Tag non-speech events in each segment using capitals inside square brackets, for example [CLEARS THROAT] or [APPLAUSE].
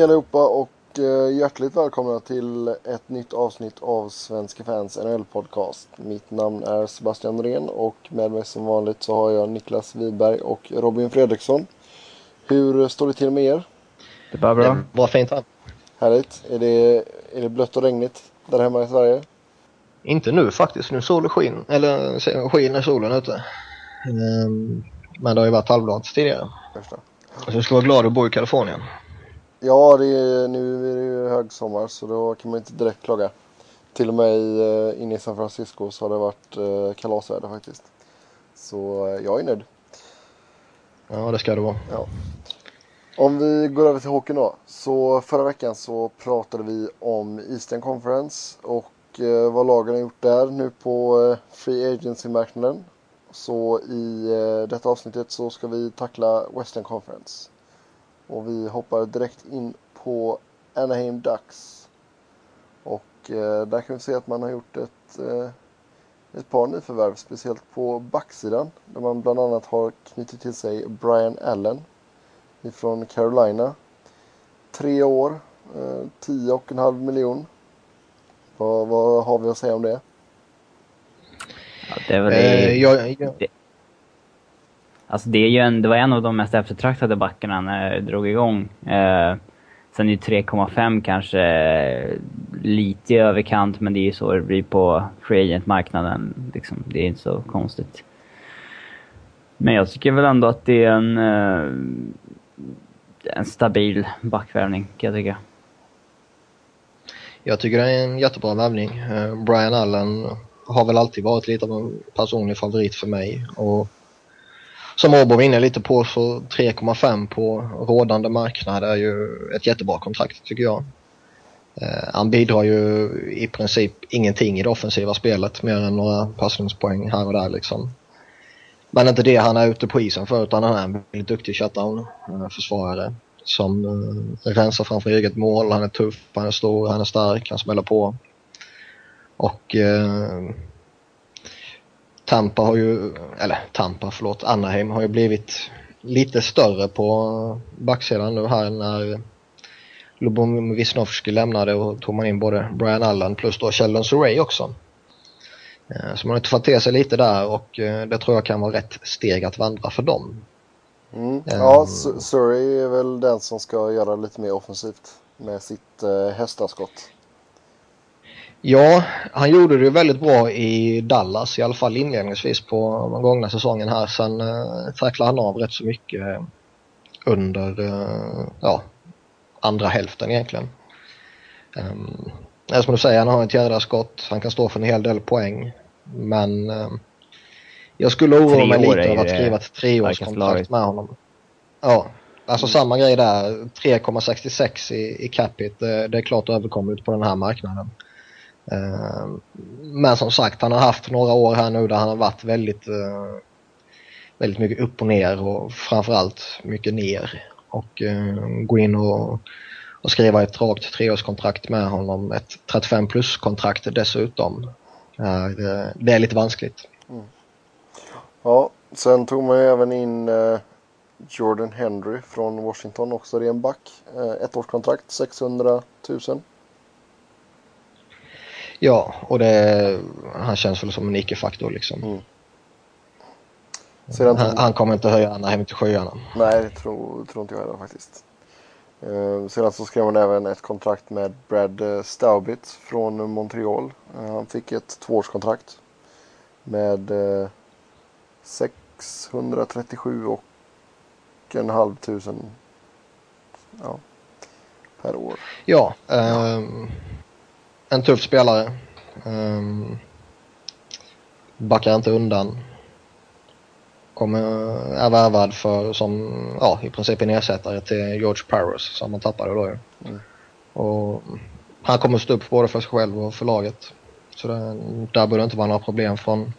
Hej allihopa och eh, hjärtligt välkomna till ett nytt avsnitt av Svenska fans NHL-podcast. Mitt namn är Sebastian Norén och med mig som vanligt så har jag Niklas Wiberg och Robin Fredriksson. Hur står det till med er? Det är bara bra. Det var fint här. Härligt. Är det, är det blött och regnigt där hemma i Sverige? Inte nu faktiskt. Nu solen skin, eller skiner solen ute. Ehm, men det har ju varit halvblått tidigare. Så jag ska vara glad att bo i Kalifornien. Ja, det är, nu är det ju högsommar så då kan man inte direkt klaga. Till och med eh, inne i San Francisco så har det varit eh, kalasväder faktiskt. Så eh, jag är nöjd. Ja, det ska det vara. Ja. Om vi går över till hockeyn då. Så förra veckan så pratade vi om Eastern Conference och eh, vad lagen har gjort där nu på eh, Free Agency-marknaden. Så i eh, detta avsnittet så ska vi tackla Western Conference. Och vi hoppar direkt in på Anaheim Ducks. Och eh, där kan vi se att man har gjort ett, eh, ett par nyförvärv, speciellt på backsidan. Där man bland annat har knutit till sig Brian Allen ifrån Carolina. Tre år, eh, tio och en halv miljon. Vad, vad har vi att säga om det? Ja, det, var Eh, det, jag, jag, det, alltså det, är ju en, det var en av de mest eftertraktade backarna när det drog igång. Eh, sen är ju 3,5 kanske lite i överkant, men det är ju så det blir på free agent-marknaden. Liksom, det är inte så konstigt. Men jag tycker väl ändå att det är en, eh, en stabil backvärvning, kan jag tycka. jag tycker det är en jättebra värvning. Eh, Brian Allen har väl alltid varit lite av en personlig favorit för mig. Och som Åbo var inne lite på så 3,5 på rådande marknad är ju ett jättebra kontrakt tycker jag. Eh, han bidrar ju i princip ingenting i det offensiva spelet mer än några passningspoäng här och där liksom. Men inte det han är ute på isen för utan han är en väldigt duktig shutdown-försvarare eh, som eh, rensar framför eget mål. Han är tuff, han är stor, han är stark, han smäller på. Och eh, Tampa har ju, eller Tampa, förlåt, Anaheim har ju blivit lite större på backsidan nu här när Lubomir Wisnowski lämnade och tog man in både Brian Allen plus då Sheldon Surrey också. Eh, Så man har fått till sig lite där och eh, det tror jag kan vara rätt steg att vandra för dem. Mm. Ja, Ehm. Su- Surrey är väl den som ska göra lite mer offensivt med sitt eh, hästaskott. Ja, han gjorde det ju väldigt bra i Dallas, i alla fall inledningsvis på den gångna säsongen här. Sen eh, tacklade han av rätt så mycket eh, under eh, ja, andra hälften egentligen. Um, som du säger, han har ett jädra skott, han kan stå för en hel del poäng. Men eh, jag skulle oroa mig lite över att skriva ett starkaste treårskontrakt med honom. Ja, alltså samma grej där. 3,66 i, i capita, det, det är klart överkomligt på den här marknaden. Ehm, men som sagt, han har haft några år här nu där han har varit väldigt, eh, väldigt mycket upp och ner och framförallt mycket ner. Och ehm, gå in och, och skriva ett rakt treårskontrakt med honom, ett 35 plus kontrakt dessutom. Eh, det är lite vanskligt. Mm. Ja, sen tog man ju även in eh, Jordan Henry från Washington, också ren back. Ett årskontrakt, 600 000. Ja, och det, han känns väl som en icke-faktor liksom. Mm. Sedan Han, han kommer inte höja Anaheim till skyarna. nej, det tror, tror inte jag heller faktiskt. Eh, sedan så skrev man även ett kontrakt med Brad eh, Staubitz från Montreal. Eh, han fick ett tvåårskontrakt med eh, 637 och en halv tusen ja, per år. Ja, ehm, en tuff spelare. Um, backar inte undan. Kommer, är värvad för som, ja i princip en ersättare till George Parros som man tappade då ju. Mm. Och han kommer stå upp både för sig själv och för laget. Så det, där borde det inte vara några problem från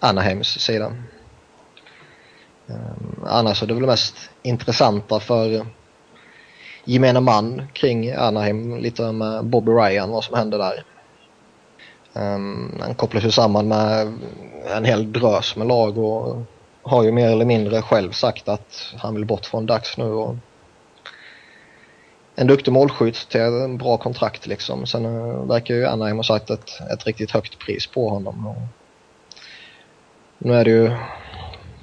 Anaheims sida. Um, annars är det väl mest intressanta för gemene man kring Anaheim, lite med Bobby Ryan, vad som hände där. Um, han kopplas ju samman med en hel drös med lag och har ju mer eller mindre själv sagt att han vill bort från Dags nu och en duktig målskytt till en bra kontrakt liksom. Sen uh, verkar ju Anaheim ha satt ett, ett riktigt högt pris på honom. Och nu är det ju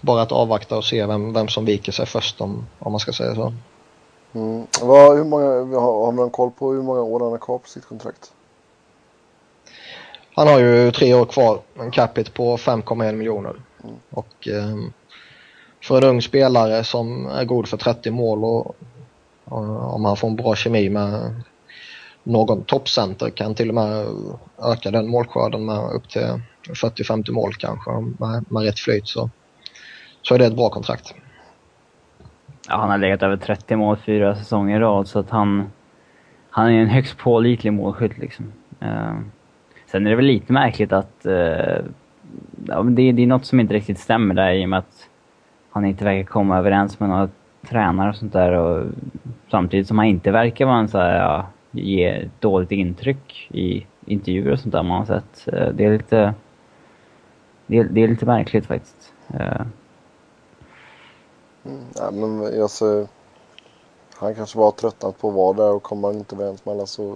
bara att avvakta och se vem, vem som viker sig först om, om man ska säga så. Mm. Vad, hur många, har, har man koll på hur många år han har kvar på sitt kontrakt? Han har ju tre år kvar, en capita på 5,1 miljoner. Mm. Och eh, för en ung spelare som är god för 30 mål och, och om han får en bra kemi med någon toppcenter kan till och med öka den målskörden med upp till 40-50 mål kanske med, med rätt flyt så, så är det ett bra kontrakt. Ja, han har legat över 30 mål fyra säsonger i rad så att han, han är en högst pålitlig målskytt liksom. Uh, sen är det väl lite märkligt att uh, ja, det, det är något som inte riktigt stämmer där i och med att han inte verkar komma överens med några tränare och sånt där och samtidigt som han inte verkar vara en så här, ja, ge dåligt intryck i intervjuer och sånt där man har sett. Uh, det är lite det, det är lite märkligt faktiskt. Mm, ja, men jag ser, han kanske bara tröttnat på att vara där och kommer han inte överens med alla så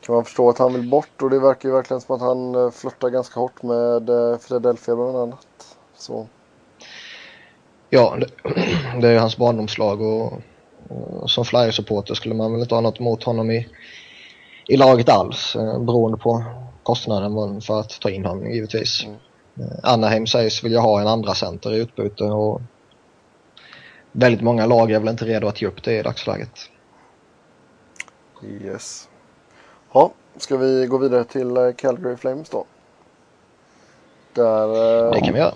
kan man förstå att han vill bort och det verkar ju verkligen som att han eh, flörtar ganska hårt med eh, Philadelphia bland annat. Så. Ja, det, [CLEARS THROAT] det är ju hans barndomslag och, och som Flyers-supporter skulle man väl inte ha något emot honom i, i laget alls beroende på kostnaden för att ta in honom givetvis. Mm. Anaheim sägs vilja ha en andra center i utbyte och väldigt många lag är väl inte redo att ge upp det i dagsläget. Yes. Ja, ska vi gå vidare till eh, Calgary Flames då? Där, eh, det kan vi göra.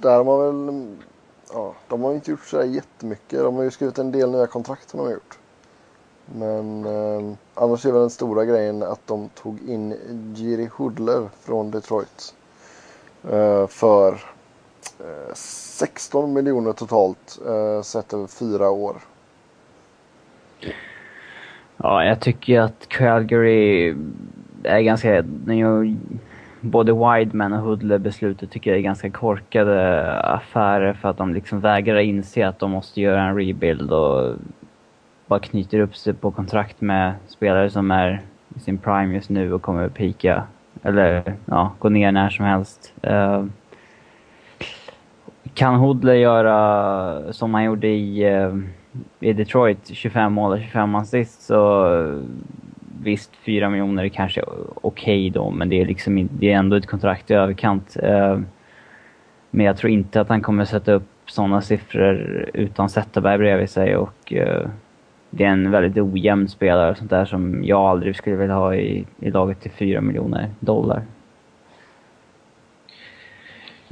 Där har man väl, ja, de har inte gjort så jättemycket. De har ju skrivit en del nya kontrakt som de har gjort. Men eh, annars är väl den stora grejen att de tog in Jiri Hudler från Detroit. Eh, för Eh, 16 miljoner totalt eh, sett över fyra år. Ja, jag tycker att Calgary är ganska... Både Wideman och Hudler beslutet tycker jag är ganska korkade affärer för att de liksom vägrar inse att de måste göra en rebuild och bara knyter upp sig på kontrakt med spelare som är i sin prime just nu och kommer att pika. Eller ja, gå ner när som helst. Eh, kan Hoodler göra som han gjorde i, eh, i Detroit, 25 mål och 25 assist, så eh, visst, 4 miljoner är kanske okej okay då, men det är, liksom, det är ändå ett kontrakt i överkant. Eh, men jag tror inte att han kommer sätta upp sådana siffror utan Zetterberg bredvid sig och det är en väldigt ojämn spelare och sånt där som jag aldrig skulle vilja ha i, i laget till 4 miljoner dollar.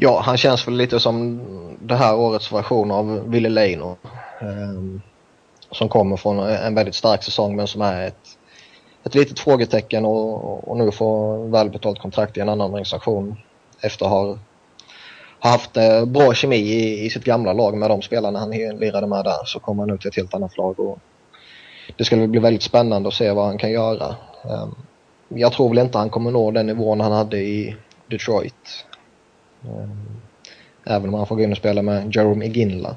Ja, han känns väl lite som det här årets version av Ville Leino. Eh, som kommer från en väldigt stark säsong men som är ett, ett litet frågetecken och, och nu får välbetalt kontrakt i en annan organisation efter att ha, haft eh, bra kemi i, i sitt gamla lag med de spelarna han lirade med där så kommer han ut till ett helt annat lag och det ska bli väldigt spännande att se vad han kan göra. Eh, jag tror väl inte han kommer nå den nivån han hade i Detroit. Eh, även om han får gå in och spela med Jerome Iginla.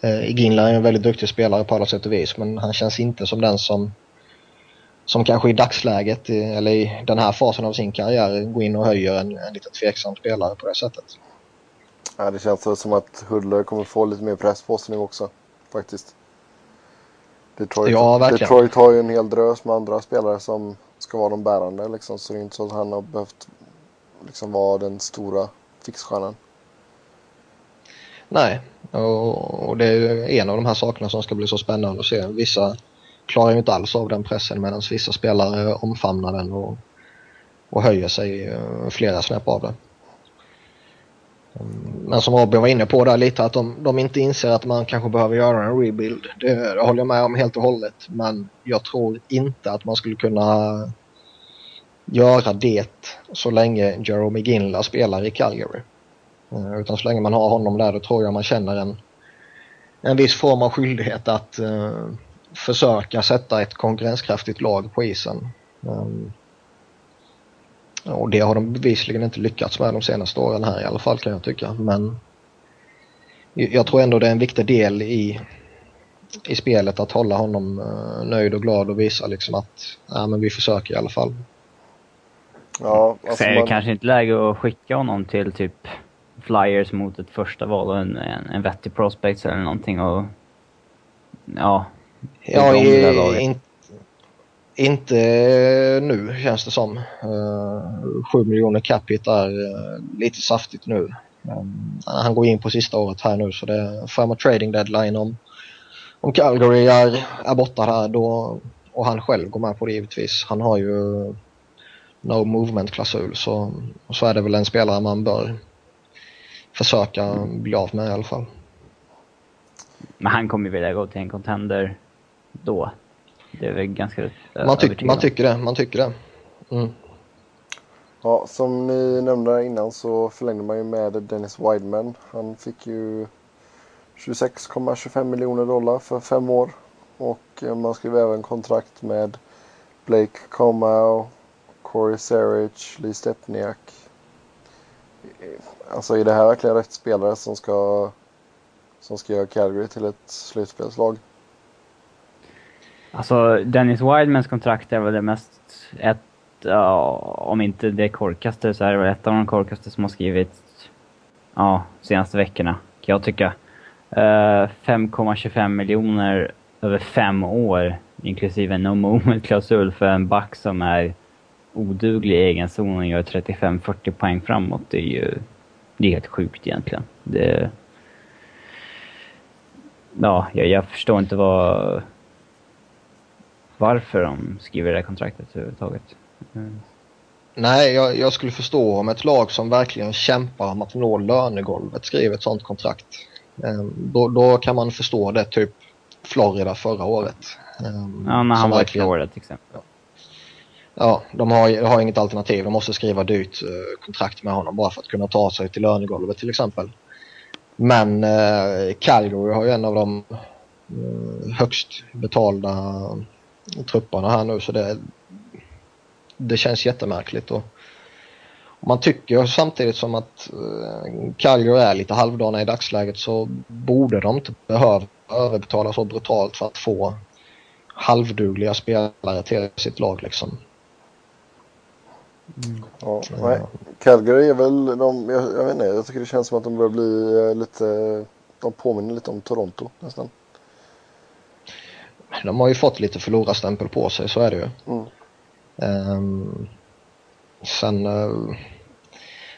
Eh, Iginla är en väldigt duktig spelare på alla sätt och vis men han känns inte som den som som kanske i dagsläget eller i den här fasen av sin karriär går in och höjer en, en lite tveksam spelare på det sättet. Ja, det känns som att Hudler kommer få lite mer press på sig nu också faktiskt. Detroit, ja, verkligen. Detroit har ju en hel drös med andra spelare som ska vara de bärande liksom, så det är inte så att han har behövt liksom vara den stora fixstjärnan. Nej, och, och, det är en av de här sakerna som ska bli så spännande att se. Vissa klarar ju inte alls av den pressen medan vissa spelare omfamnar den och, och höjer sig eh, flera snäpp av det. Mm, men som Robin var inne på där lite att de, de inte inser att man kanske behöver göra en rebuild. Det, det håller jag med om helt och hållet. Men jag tror inte att man skulle kunna göra det så länge Jerome Ginla spelar i Calgary. Eh, utan så länge man har honom där då tror jag man känner en, en viss form av skyldighet att uh, försöka sätta ett konkurrenskraftigt lag på isen. Um, och det har de bevisligen inte lyckats med de senaste åren här i alla fall kan jag tycka. Men jag tror ändå det är en viktig del i, i spelet att hålla honom uh, nöjd och glad och visa liksom att ja, men vi försöker i alla fall. Ja, alltså Så är det man... kanske inte läge att skicka honom till typ Flyers mot ett första val och en, en, en vettig prospect eller någonting och ja. Ja, i, in, inte nu känns det som. Uh, 7 miljoner capita är uh, lite saftigt nu. Um, han går in på sista året här nu så det är framåt trading deadline om, om Calgary är, är borta här då och han själv går med på det givetvis. Han har ju no movement-klausul så, så är det väl en spelare man bör försöka bli av med i alla fall. Men han kommer ju vilja gå till en contender då. Det är väl ganska man, tyck, man tycker det, man tycker det. Mm. Ja, som ni nämnde innan så förlängde man ju med Dennis Wideman. Han fick ju 26,25 miljoner dollar för fem år. Och man skrev även kontrakt med Blake Comau, Corey Serich, Lee Stepniak. Alltså är det här verkligen rätt spelare som ska, som ska göra Calgary till ett slutspelslag? Alltså Dennis Wildmans kontrakt är väl det mest, ett, ja, om inte det korkaste så är det väl ett av de korkaste som har skrivits, ja, senaste veckorna, kan jag tycka. Eh, uh, 5,25 miljoner över fem år, inklusive en no moment-klausul för en back som är oduglig i egen zon och gör 35-40 poäng framåt. Det är ju det är helt sjukt egentligen. Det, ja, jag, jag förstår inte vad varför de skriver det här kontraktet överhuvudtaget. Mm. Nej, jag, jag, skulle förstå om ett lag som verkligen kämpar om att nå lönegolvet skriver ett sånt kontrakt. Um, då, då, kan man förstå det, typ Florida förra året. Um, ja, när han var i Florida till exempel. Ja, ja de har, har inget alternativ. De måste skriva dyrt eh, kontrakt med honom bara för att kunna ta sig till lönegolvet till exempel. Men eh, Calgary har ju en av de eh, högst betalda trupperna här nu så det, det känns jättemärkligt. Och, och man tycker samtidigt som att eh, Calgary är lite halvdana i dagsläget så borde de inte behöva överbetala så brutalt för att få halvdugliga spelare till sitt lag liksom. Mm. Ja, nej. Calgary är väl de, jag, jag, vet inte, jag tycker det känns som att de börjar bli eh, lite, de påminner lite om Toronto nästan de har ju fått lite förlorarstämpel på sig, så är det ju. Mm. Um, sen, uh,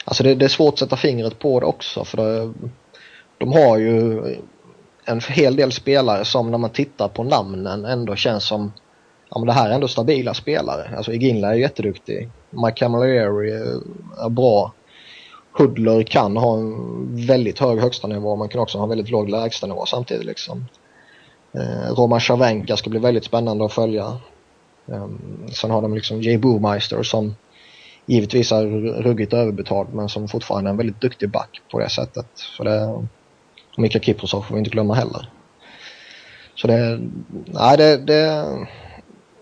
alltså det, det, är svårt att sätta fingret på det också för det, de har ju en hel del spelare som när man tittar på namnen ändå känns som ja men det här är ändå stabila spelare. Alltså Iginla är jätteduktig. Mike Camilleri är bra. Hudler kan ha en väldigt hög högsta nivå man kan också ha en väldigt låg lägstanivå samtidigt liksom. Eh, Roman Cervenka ska bli väldigt spännande att följa. Eh, sen har de liksom Jay Boomeister som givetvis är ruggigt överbetald men som fortfarande är en väldigt duktig back på det sättet. Så det, och Mika Kiprosov får vi inte glömma heller. Så det, nej, det, det,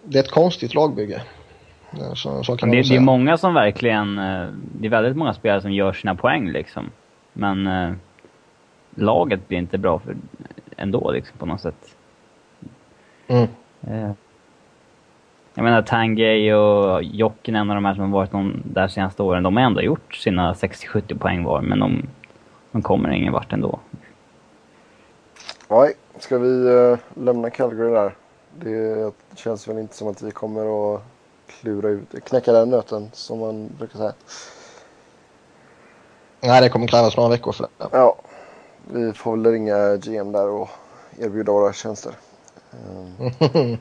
det är ett konstigt lagbygge. Så, så kan det, det är många som verkligen, eh, det är väldigt många spelare som gör sina poäng liksom. Men eh, laget blir inte bra för, ändå liksom på något sätt. Mm. Eh, jag menar Tangay och Jokinen och de här som har varit de där senaste åren, de har ändå gjort sina 60-70 poäng var, men de, de kommer ingen vart ändå. Nej, ska vi uh, lämna Calgary där? Det känns väl inte som att vi kommer att klura ut, knäcka den nöten som man brukar säga. Nej, det kommer krävas några veckor för det. Ja, vi får väl ringa GM där och erbjuda våra tjänster.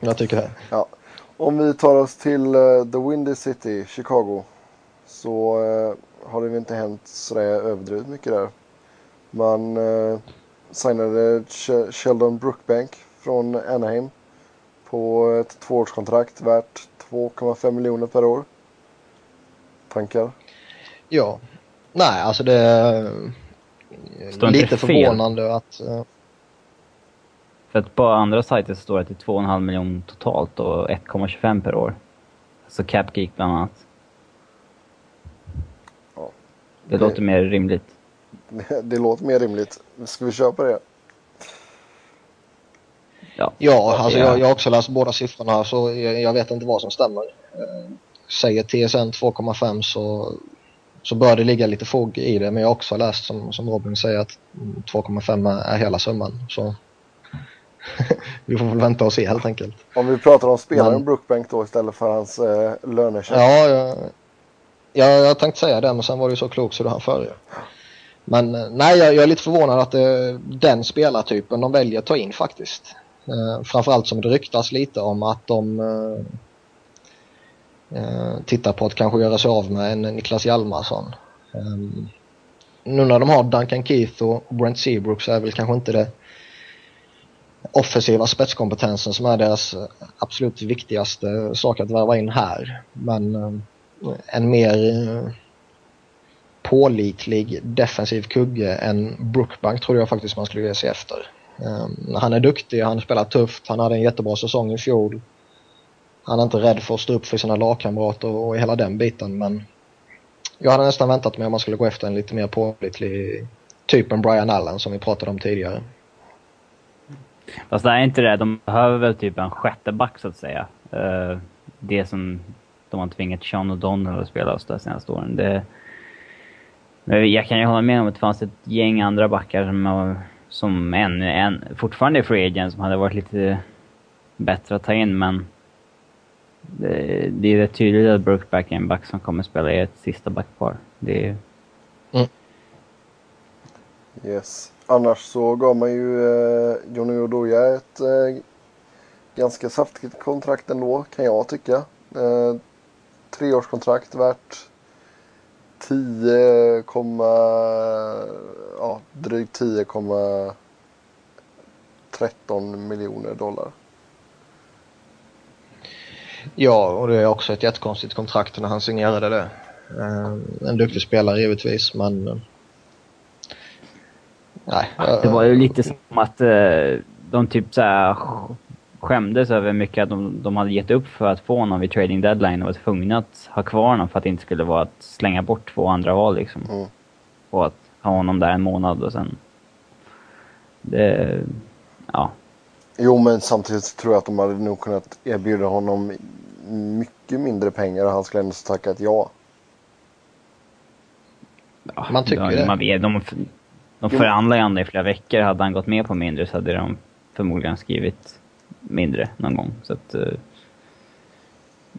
[LAUGHS] jag tycker det. Ja. Om vi tar oss till uh, The Windy City, Chicago. Så uh, har det inte hänt sådär överdrivet mycket där. Man uh, signade Sh Sheldon Brookbank från Anaheim. På ett tvåårskontrakt värt 2,5 miljoner per år. Tankar? Ja. Nej, alltså det är lite förvånande att... Uh, för att på andra sajter så står det att det är 2,5 miljoner totalt och 1,25 per år. Alltså Capgeek bland annat. Ja, det, det låter mer rimligt. Det, [LAUGHS] det låter mer rimligt. Ska vi köpa det? Ja, ja alltså jag, jag har också läst båda siffrorna så jag, jag vet inte vad som stämmer. Eh, säger TSN 2,5 så, så bör det ligga lite fog i det men jag har också läst som, som Robin säger att 2,5 är hela summan. Så [LAUGHS] vi får väl vänta och se helt enkelt. Om vi pratar om spelaren men, Brookbank då istället för hans eh, lönecheck. Ja, jag, jag, jag tänkte säga det men sen var det så klokt så du hann före. Men eh, nej, jag, jag, är lite förvånad att det är den spelartypen de väljer att ta in faktiskt. Eh, framförallt som det ryktas lite om att de eh, eh, tittar på att kanske göra sig av med en Niklas Hjalmarsson. Eh, nu när de har Duncan Keith och Brent Seabrook så är väl kanske inte det offensiva spetskompetensen som är deras absolut viktigaste sak att värva in här. Men eh, en mer eh, pålitlig defensiv kugge än Brookbank tror jag faktiskt man skulle ge sig efter. Ehm, han är duktig, han spelar tufft, han hade en jättebra säsong i fjol. Han är inte rädd för att stå upp för sina lagkamrater och hela den biten men jag hade nästan väntat mig om man skulle gå efter en lite mer pålitlig typen Brian Allen som vi pratade om tidigare. Fast det är inte det, de behöver väl typ en sjätte back så att säga. Eh, det som de har tvingat Sean O'Donnell att spela de senaste åren. Det, men jag kan ju hålla med om att det fanns ett gäng andra backar som, som ännu en, fortfarande är free agent som hade varit lite bättre att ta in, men det, det är rätt tydligt att Brookback är en back som kommer spela i ett sista backpar. Det är... Mm. Yes. Annars så gav man ju eh, Johnny Oduya ett eh, ganska saftigt kontrakt ändå, kan jag tycka. Eh, treårskontrakt värt 10, ja, drygt 10,13 miljoner dollar. Ja, och det är också ett jättekonstigt kontrakt när han signerade det. Eh, en duktig spelare givetvis, men... Eh, nej. Det var ju lite som att eh, de typ såhär skämdes över mycket att de, de hade gett upp för att få honom vid trading deadline och var tvungna att ha kvar honom för att det inte skulle vara att slänga bort två andra val liksom. Mm. Och att ha honom där en månad och sen... Det... Ja. Jo, men samtidigt tror jag att de hade nog kunnat erbjuda honom mycket mindre pengar och han skulle ändå tackat ja. ja man tycker de, det. Man vet, de, de förhandlade ju ändå i flera veckor. Hade han gått med på mindre så hade de förmodligen skrivit mindre någon gång. Så att, eh,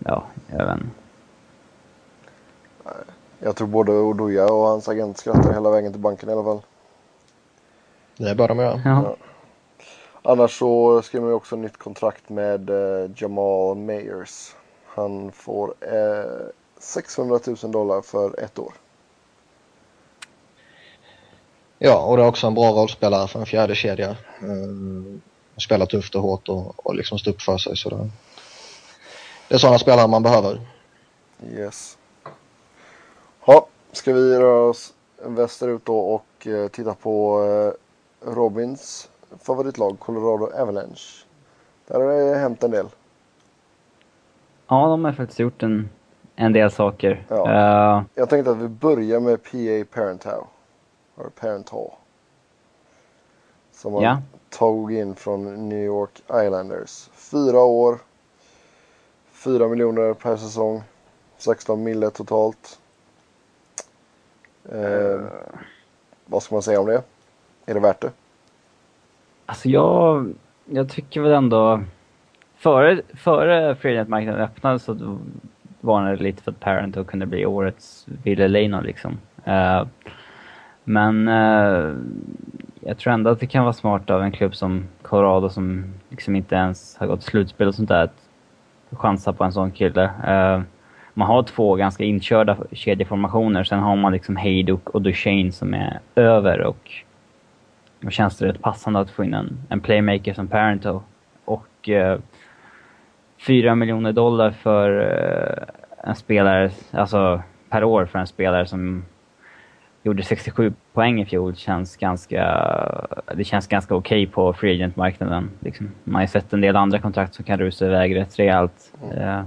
ja, jag vet inte. Jag tror både Oduya och hans agent skrattar hela vägen till banken i alla fall. Det bör de göra. Ja. Annars så skriver man ju också nytt kontrakt med eh, Jamal Mayers. Han får eh, 600 000 dollar för ett år. Ja, och det är också en bra rollspelare för en fjärde kedja. Mm spela tufft och hårt och, och liksom stå upp för sig. Så det, det är sådana spelare man behöver. Yes. Ja, ska vi röra oss västerut då och eh, titta på eh, Robins favoritlag Colorado Avalanche. Där har det hänt en del. Ja, de har faktiskt gjort en, en del saker. Ja. Uh, jag tänkte att vi börjar med PA Parenthow. Eller Parenthow. Som man ja. tog in från New York Islanders. Fyra år. Fyra miljoner per säsong. 16 mille totalt. Eh, vad ska man säga om det? Är det värt det? Alltså jag, jag tycker väl ändå... Före, före freelancemarknaden öppnade så varnade lite för att Parent kunde bli årets Ville Leino liksom. Uh, men uh, jag tror ändå att det kan vara smart av en klubb som Colorado som liksom inte ens har gått slutspel och sånt där att chansa på en sån kille. Uh, man har två ganska inkörda kedjeformationer, sen har man liksom Hayduk och Duchene som är över och då känns det rätt passande att få in en, en playmaker som Parento. Och uh, miljoner dollar för uh, en spelare, alltså per år för en spelare som gjorde 67 poäng i fjol känns ganska, det känns ganska okej okay på free agent-marknaden. Liksom. Man har ju sett en del andra kontrakt som kan rusa iväg rätt rejält. Mm. Uh,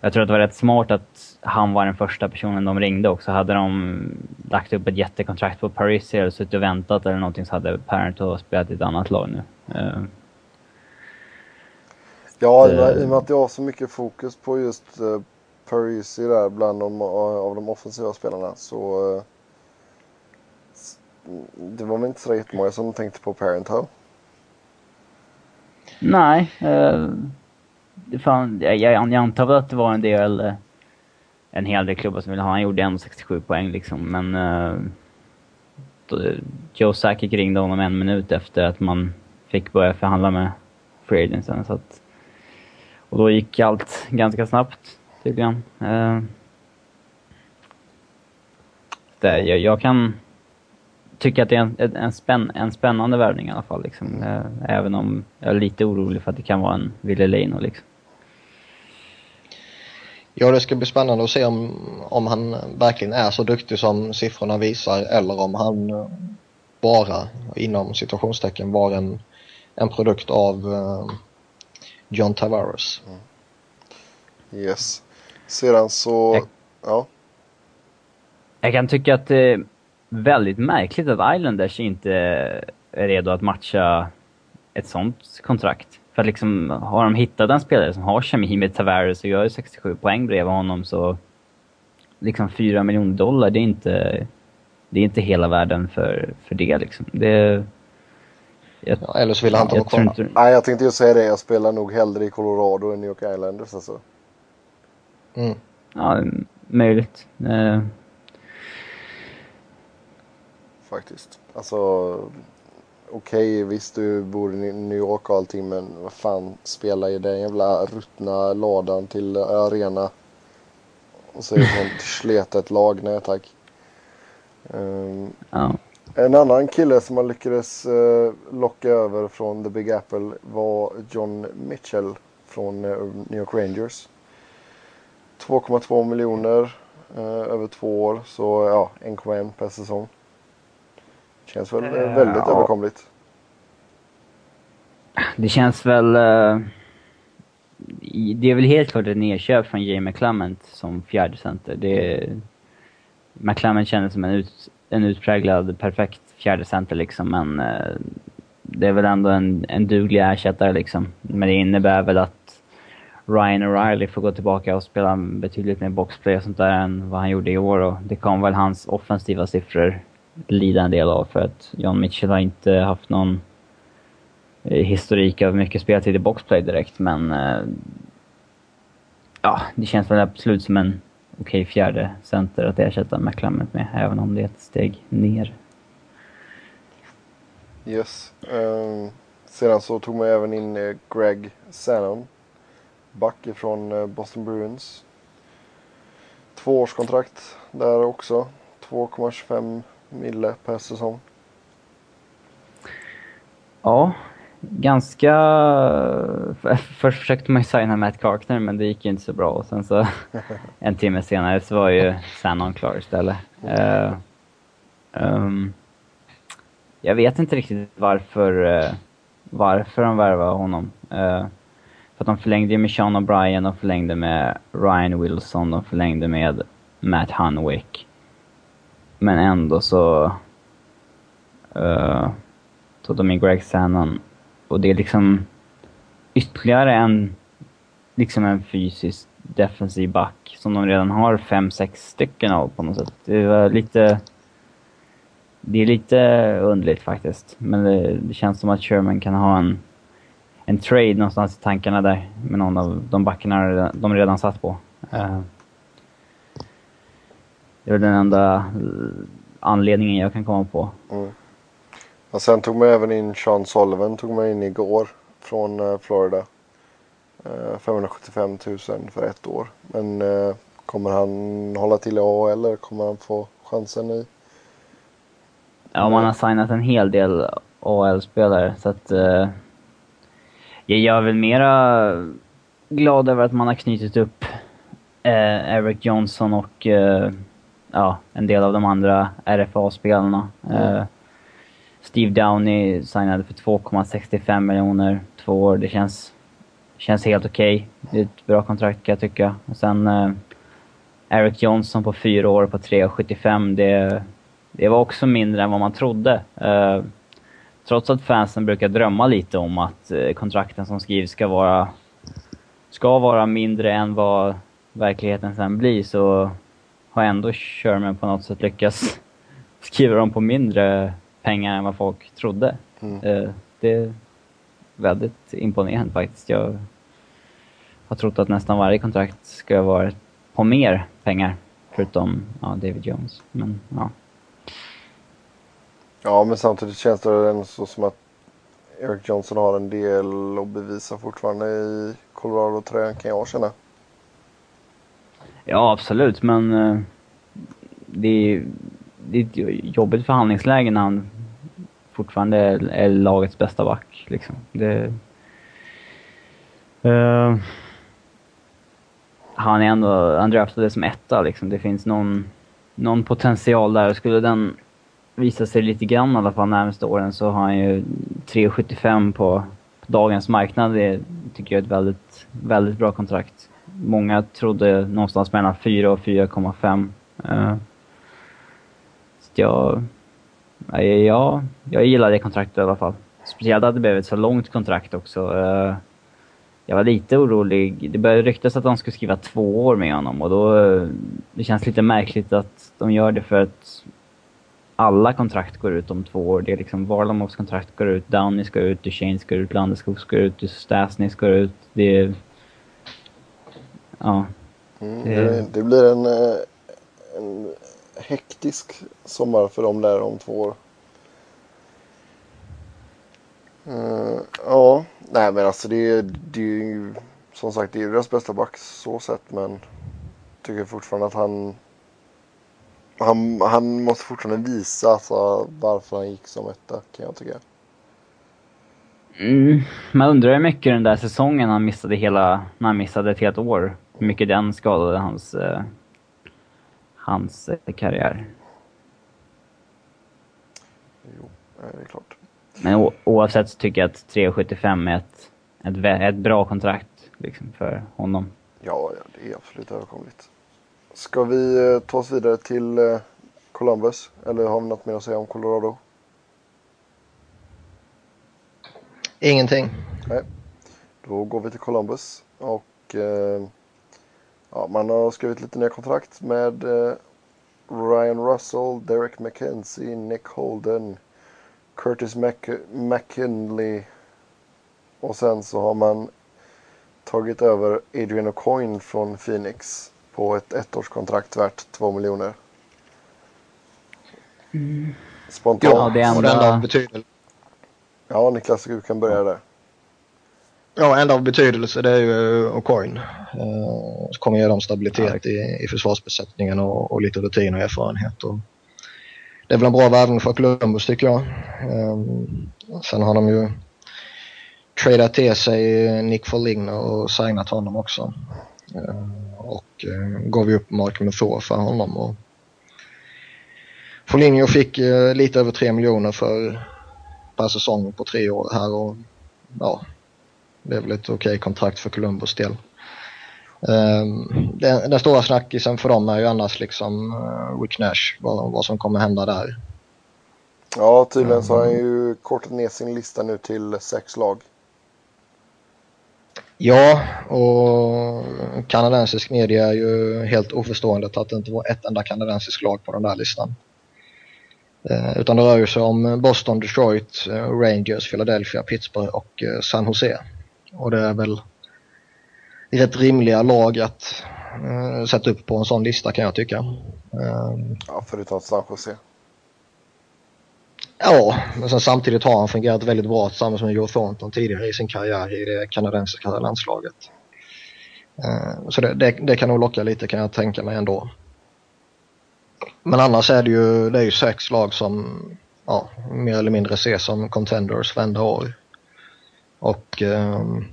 jag tror att det var rätt smart att han var den första personen de ringde också. Hade de lagt upp ett jättekontrakt på Paris eller suttit och väntat eller någonting så hade Parent spelat i ett annat lag nu. Uh, Ja, i och med att det har så mycket fokus på just uh, Parisi där bland de, av de offensiva spelarna så det var väl inte så jättemånga som tänkte på Parenthow. Nej. Eh, det fan, jag, jag antar väl att det var en del eh, en hel del klubbar som ville ha. Han gjorde ändå 67 poäng liksom, men Eh, Joe Sakic ringde honom en minut efter att man fick börja förhandla med Free agentsen. Så att, och då gick allt ganska snabbt, tydligen. Eh, det, jag, jag, kan tycka att det är en, en, spänn, en spännande värvning i alla fall. Liksom. Uh, även om jag är lite orolig för att det kan vara en Ville Leino. Liksom. Ja, det ska bli spännande att se om, om han verkligen är så duktig som siffrorna visar eller om han eh, bara, inom situationstecken, var en, en produkt av uh, John Tavares. Mm. Yes. Sedan så, jag, ja. Jag kan tycka att det är väldigt märkligt att Islanders inte är redo att matcha ett sånt kontrakt. För att liksom, har de hittat en spelare som har kemi med Tavares och gör 67 poäng bredvid honom så... Liksom 4 miljoner dollar, det är inte... Det är inte hela världen för, för det liksom. Det... Jag, ja, eller så vill han inte vara kvar. Inte... Nej, jag tänkte ju säga det. Jag spelar nog hellre i Colorado än New York Islanders alltså. Mm. Ja, möjligt. Faktiskt. Alltså, okej, okay, visst du bor i New York och allting men vad fan, spela i den jävla ruttna ladan till arena. Och så är det sånt [LAUGHS] sletet lag, nej tack. Um, ja. En annan kille som man lyckades uh, locka över från The Big Apple var John Mitchell från uh, New York Rangers. 2,2 miljoner uh, över två år, så ja, 1,1 per säsong. Känns väl uh, väldigt ja. överkomligt. Det känns väl... Uh, det är väl helt klart ett nedköp från Jay McClement som fjärde center. Det, McClement kändes som en, ut, en utpräglad perfekt fjärde center liksom, men uh, det är väl ändå en, en duglig ersättare liksom. Men det innebär väl att Ryan O'Reilly får gå tillbaka och spela betydligt mer boxplay och sånt där än vad han gjorde i år och det kommer väl hans offensiva siffror lida en del av för att John Mitchell har inte haft någon eh, historik av mycket speltid i boxplay direkt, men eh, ja, det känns väl absolut som en okej okay fjärde center att ersätta McClement med, även om det är ett steg ner. Yes. Um, sedan så tog man även in eh, Greg Sannon, back ifrån eh, Boston Bruins. Tvåårskontrakt där också. 2,25 mille per säsong. Ja, ganska... Först försökte man ju signa Matt Carkner men det gick ju inte så bra och sen så [LAUGHS] en timme senare så var ju Sannon klar istället. Uh, um, jag vet inte riktigt varför, uh, varför de värvade honom. Uh, för att de förlängde med Sean O'Brien, de förlängde med Ryan Wilson, de förlängde med Matt Hunwick. Men ändå så eh, uh, tog de in Greg Sannon. Och det är liksom ytterligare en, liksom en fysisk defensiv back som de redan har fem, sex stycken av på något sätt. Det var lite... Det är lite underligt faktiskt. Men det, det känns som att Sherman kan ha en, en trade någonstans i tankarna där med någon av de backarna de redan satt på. Uh, det är den enda eh, anledningen jag kan komma på. Mm. Och sen tog man även in Sean Sullivan tog man in igår från uh, Florida. Uh, eh, 575 000 för ett år. Men kommer han hålla till i AHL eller kommer han få chansen i? Ja, man har signat en hel del AHL-spelare så att jag är väl mera glad över att man har knutit upp Eric Johnson och ja, en del av de andra RFA-spelarna. Mm. Uh, Steve Downey signade för 2,65 miljoner, två år. Det känns, känns helt okej. Okay. Det är ett bra kontrakt kan jag tycka. Och sen uh, Eric Johnson på fyra år på 3,75. Det, det var också mindre än vad man trodde. Uh, trots att fansen brukar drömma lite om att kontrakten som skrivs ska vara ska vara mindre än vad verkligheten sen blir så har ändå Sherman på något sätt lyckats [LAUGHS] skriva dem på mindre pengar än vad folk trodde. Mm. Eh, det är väldigt imponerande faktiskt. Jag har trott att nästan varje kontrakt ska vara på mer pengar. Förutom ja, David Jones. Men ja. Ja, men samtidigt känns det ändå så som att Eric Johnson har en del att bevisa fortfarande i Colorado-tröjan kan jag känna. Ja, absolut. Men eh, det, är, det är ett jobbigt förhandlingsläge när han fortfarande är, är lagets bästa back. Liksom. Det, uh, han är ändå, han draftades som etta liksom. Det finns någon, någon potential där. Skulle den visa sig lite grann i alla fall närmaste åren så har han ju 3,75 på, på dagens marknad. Det tycker jag är ett väldigt, väldigt bra kontrakt. Många trodde någonstans mellan 4 och 4,5. Eh, så jag, ja, jag, jag gillar det kontraktet i alla fall. Speciellt att det blev ett så långt kontrakt också. Eh, jag var lite orolig. Det började ryktas att de skulle skriva två år med honom och då... Eh, det känns lite märkligt att de gör det för att alla kontrakt går ut om två år. Det är liksom Varlamovs kontrakt går ut, Downey ska ut, Duchene ska ut, Landeskog ska ut, Stasny ska ut. Det är... Ja. Mm, det, det, blir en, eh, en hektisk sommar för dem där om två år. Uh, ja, nej men alltså det, det är ju som sagt det är deras bästa back så sett men tycker fortfarande att han han, han måste fortfarande visa alltså, varför han gick som etta kan jag tycka. Mm, man undrar hur mycket den där säsongen han missade hela, när han missade ett helt år, hur mycket den skadade hans, eh, hans eh, karriär. Jo, det är klart. Men oavsett så tycker jag att 3,75 är ett, ett, ett bra kontrakt liksom, för honom. Ja, ja, det är absolut överkomligt. Ska vi eh, ta oss vidare till eh, Columbus? Eller har vi något mer att säga om Colorado? Ingenting. Nej. Då går vi till Columbus. Och eh, ja, man har skrivit lite nya kontrakt med eh, Ryan Russell, Derek McKenzie, Nick Holden, Curtis Mc McKinley. Och sen så har man tagit över Adrian O'Coin från Phoenix på ett ettårskontrakt värt 2 miljoner. Mm. Spontant. Ja, det enda... Ja, Niklas, du kan börja där. Ja, enda av betydelse det är ju O'Coin. Uh, som kommer ge dem stabilitet ja. i, i försvarsbesättningen och, och lite rutin och erfarenhet. Och det är väl en bra värvning för Columbus tycker jag. Um, sen har de ju tradat till sig Nick Foligno och signat honom också. Uh, och uh, gav ju upp Mark Methor för honom. Och Foligno fick uh, lite över 3 miljoner för per säsong på tre år här och ja, det är väl ett okej okay kontrakt för Columbus del. Um, den, den, stora snackisen för dem är ju annars liksom uh, Rick Nash, vad, vad som kommer hända där. Ja, tydligen så har han ju kortat ner sin lista nu till sex lag. Ja, och kanadensisk media är ju helt oförstående till att det inte var ett enda kanadensiskt lag på den där listan. Eh, utan det rör sig om Boston, Detroit, eh, Rangers, Philadelphia, Pittsburgh och eh, San Jose. Och det är väl rätt rimliga lag att uh, sätta upp på en sån lista kan jag tycka. Uh, ja, förutom San Jose. Ja, men sen samtidigt har han fungerat väldigt bra tillsammans med Joe Thornton tidigare i sin karriär i det kanadensiska landslaget. Uh, så det, det, det, kan nog locka lite kan jag tänka mig ändå. Men annars är det ju, det är ju sex lag som ja, mer eller mindre ses som contenders varenda år. Och ehm,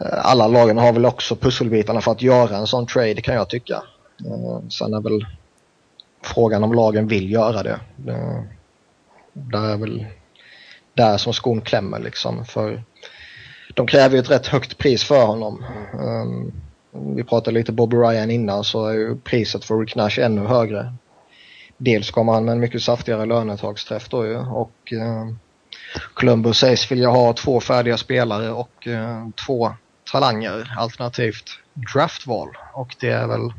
alla lagen har väl också pusselbitarna för att göra en sån trade kan jag tycka. Eh, sen är väl frågan om lagen vill göra det. Det där är väl där som skon klämmer liksom. För de kräver ju ett rätt högt pris för honom. Ehm, vi pratade lite Bobby Ryan innan så är ju priset för Rick Nash ännu högre. Dels kommer han med en mycket saftigare lönetagsträff då ju och eh, Columbus sägs vilja ha två färdiga spelare och eh, två talanger alternativt draftval och det är väl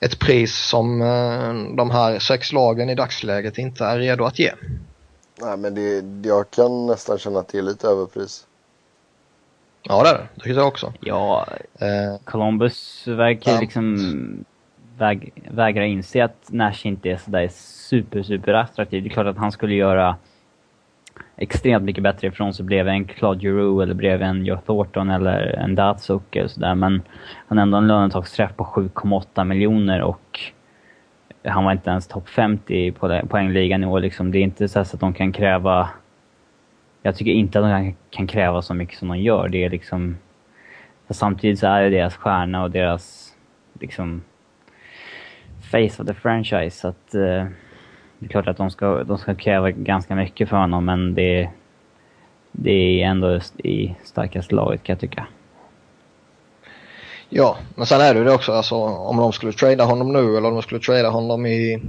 ett pris som eh, de här sex lagen i dagsläget inte är redo att ge. Nej, men det, jag kan nästan känna att det är lite överpris. Ja, det är det. Det tycker jag också. Ja, Eh, Columbus verkar Ja. liksom väg, vägra inse att Nash inte är sådär super, super attraktiv. Det är klart att han skulle göra extremt mycket bättre ifrån sig bredvid en Claude Giroux eller bredvid en Joe Thornton eller en Datsuk eller eh, sådär. Men han har ändå en lönetagsträff på 7,8 miljoner och han var inte ens topp 50 på poängligan i år liksom. Det är inte så, att de kan kräva... Jag tycker inte att de kan, kräva så mycket som de gör. Det är liksom... Samtidigt så är det deras stjärna och deras liksom face of the franchise. Så att, eh, det är klart att de ska, de ska kräva ganska mycket för honom men det, det är ändå i starkaste laget kan jag tycka. ja, men sen är det ju det också alltså om de skulle trada honom nu eller om de skulle trada honom i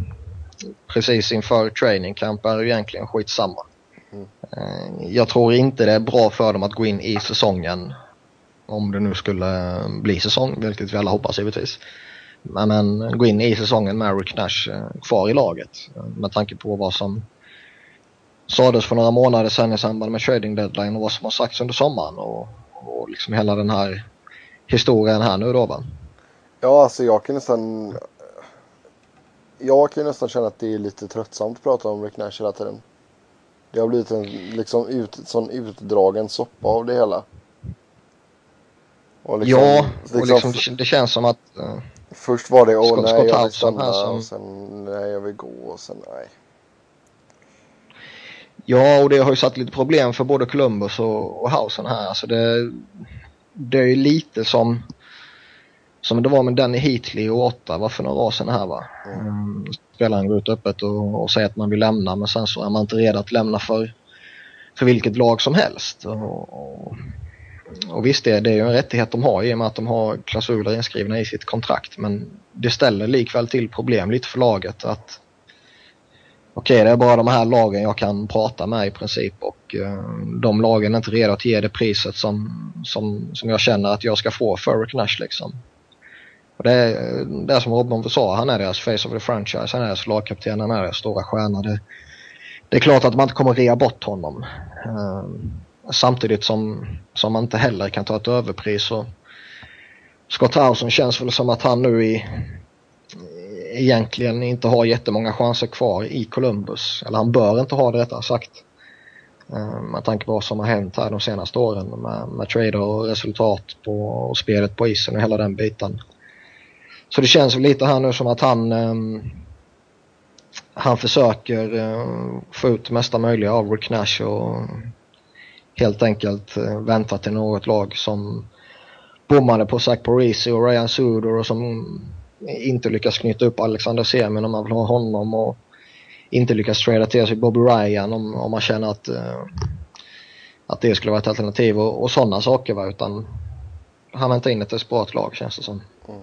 precis inför training camp är det ju egentligen skitsamma. Mm. Jag tror inte det är bra för dem att gå in i säsongen om det nu skulle bli säsong, vilket vi alla hoppas givetvis. Men, gå in i säsongen med Rick Nash eh, kvar i laget eh, med tanke på vad som sades för några månader sedan i samband med trading deadline och vad som har sagts under sommaren och, och liksom hela den här historien här nu då va. Ja, alltså jag kan nästan... Jag kan nästan känna att det är lite tröttsamt att prata om Rick Nash hela tiden. Det har blivit en liksom ut, sån utdragen soppa av det hela. Och liksom- ja, och liksom, liksom, det, det känns som att eh, Först var det åh nej jag vill stanna som- och sen nej jag vill gå och sen nej. Ja, och det har ju satt lite problem för både Columbus och, och Hausen här. Alltså det, det är ju lite som, som det var med Danny Heatley och Ottawa för några år sedan här va. Mm. Spelaren går ut öppet och, och säger att man vill lämna men sen så är man inte redo att lämna för, för vilket lag som helst. Och, och, och visst, det, det är ju en rättighet de har i och med att de har klausuler inskrivna i sitt kontrakt men det ställer likväl till problem lite för laget att okej det är bara de här lagen jag kan prata med i princip och eh, de lagen är inte redo att ge det priset som, som, som jag känner att jag ska få för Rick Nash liksom. Och det, är, det är som Robin sa, han är deras face of the franchise, han är deras lagkapten, han är deras stora stjärna. Det, det är klart att man inte kommer rea bort honom. Eh, samtidigt som, som man inte heller kan ta ett överpris och Scott Townsend känns väl som att han nu i egentligen inte har jättemånga chanser kvar i Columbus. Eller han bör inte ha det rättare sagt. Eh, med tanke på vad som har hänt här de senaste åren med, med trader och resultat på och spelet på isen och hela den biten. Så det känns väl lite här nu som att han ehm, han försöker eh, få ut mesta möjliga av Rick Nash och helt enkelt eh, vänta till något lag som bommade på Zach Parisi och Ryan Suder och som inte lyckas knyta upp Alexander Semin om man vill ha honom och inte lyckas trada till sig Bobby Ryan om, om man känner att, eh, att det skulle vara ett alternativ och, och sådana saker va utan han väntar in ett desperat lag känns det som. Mm.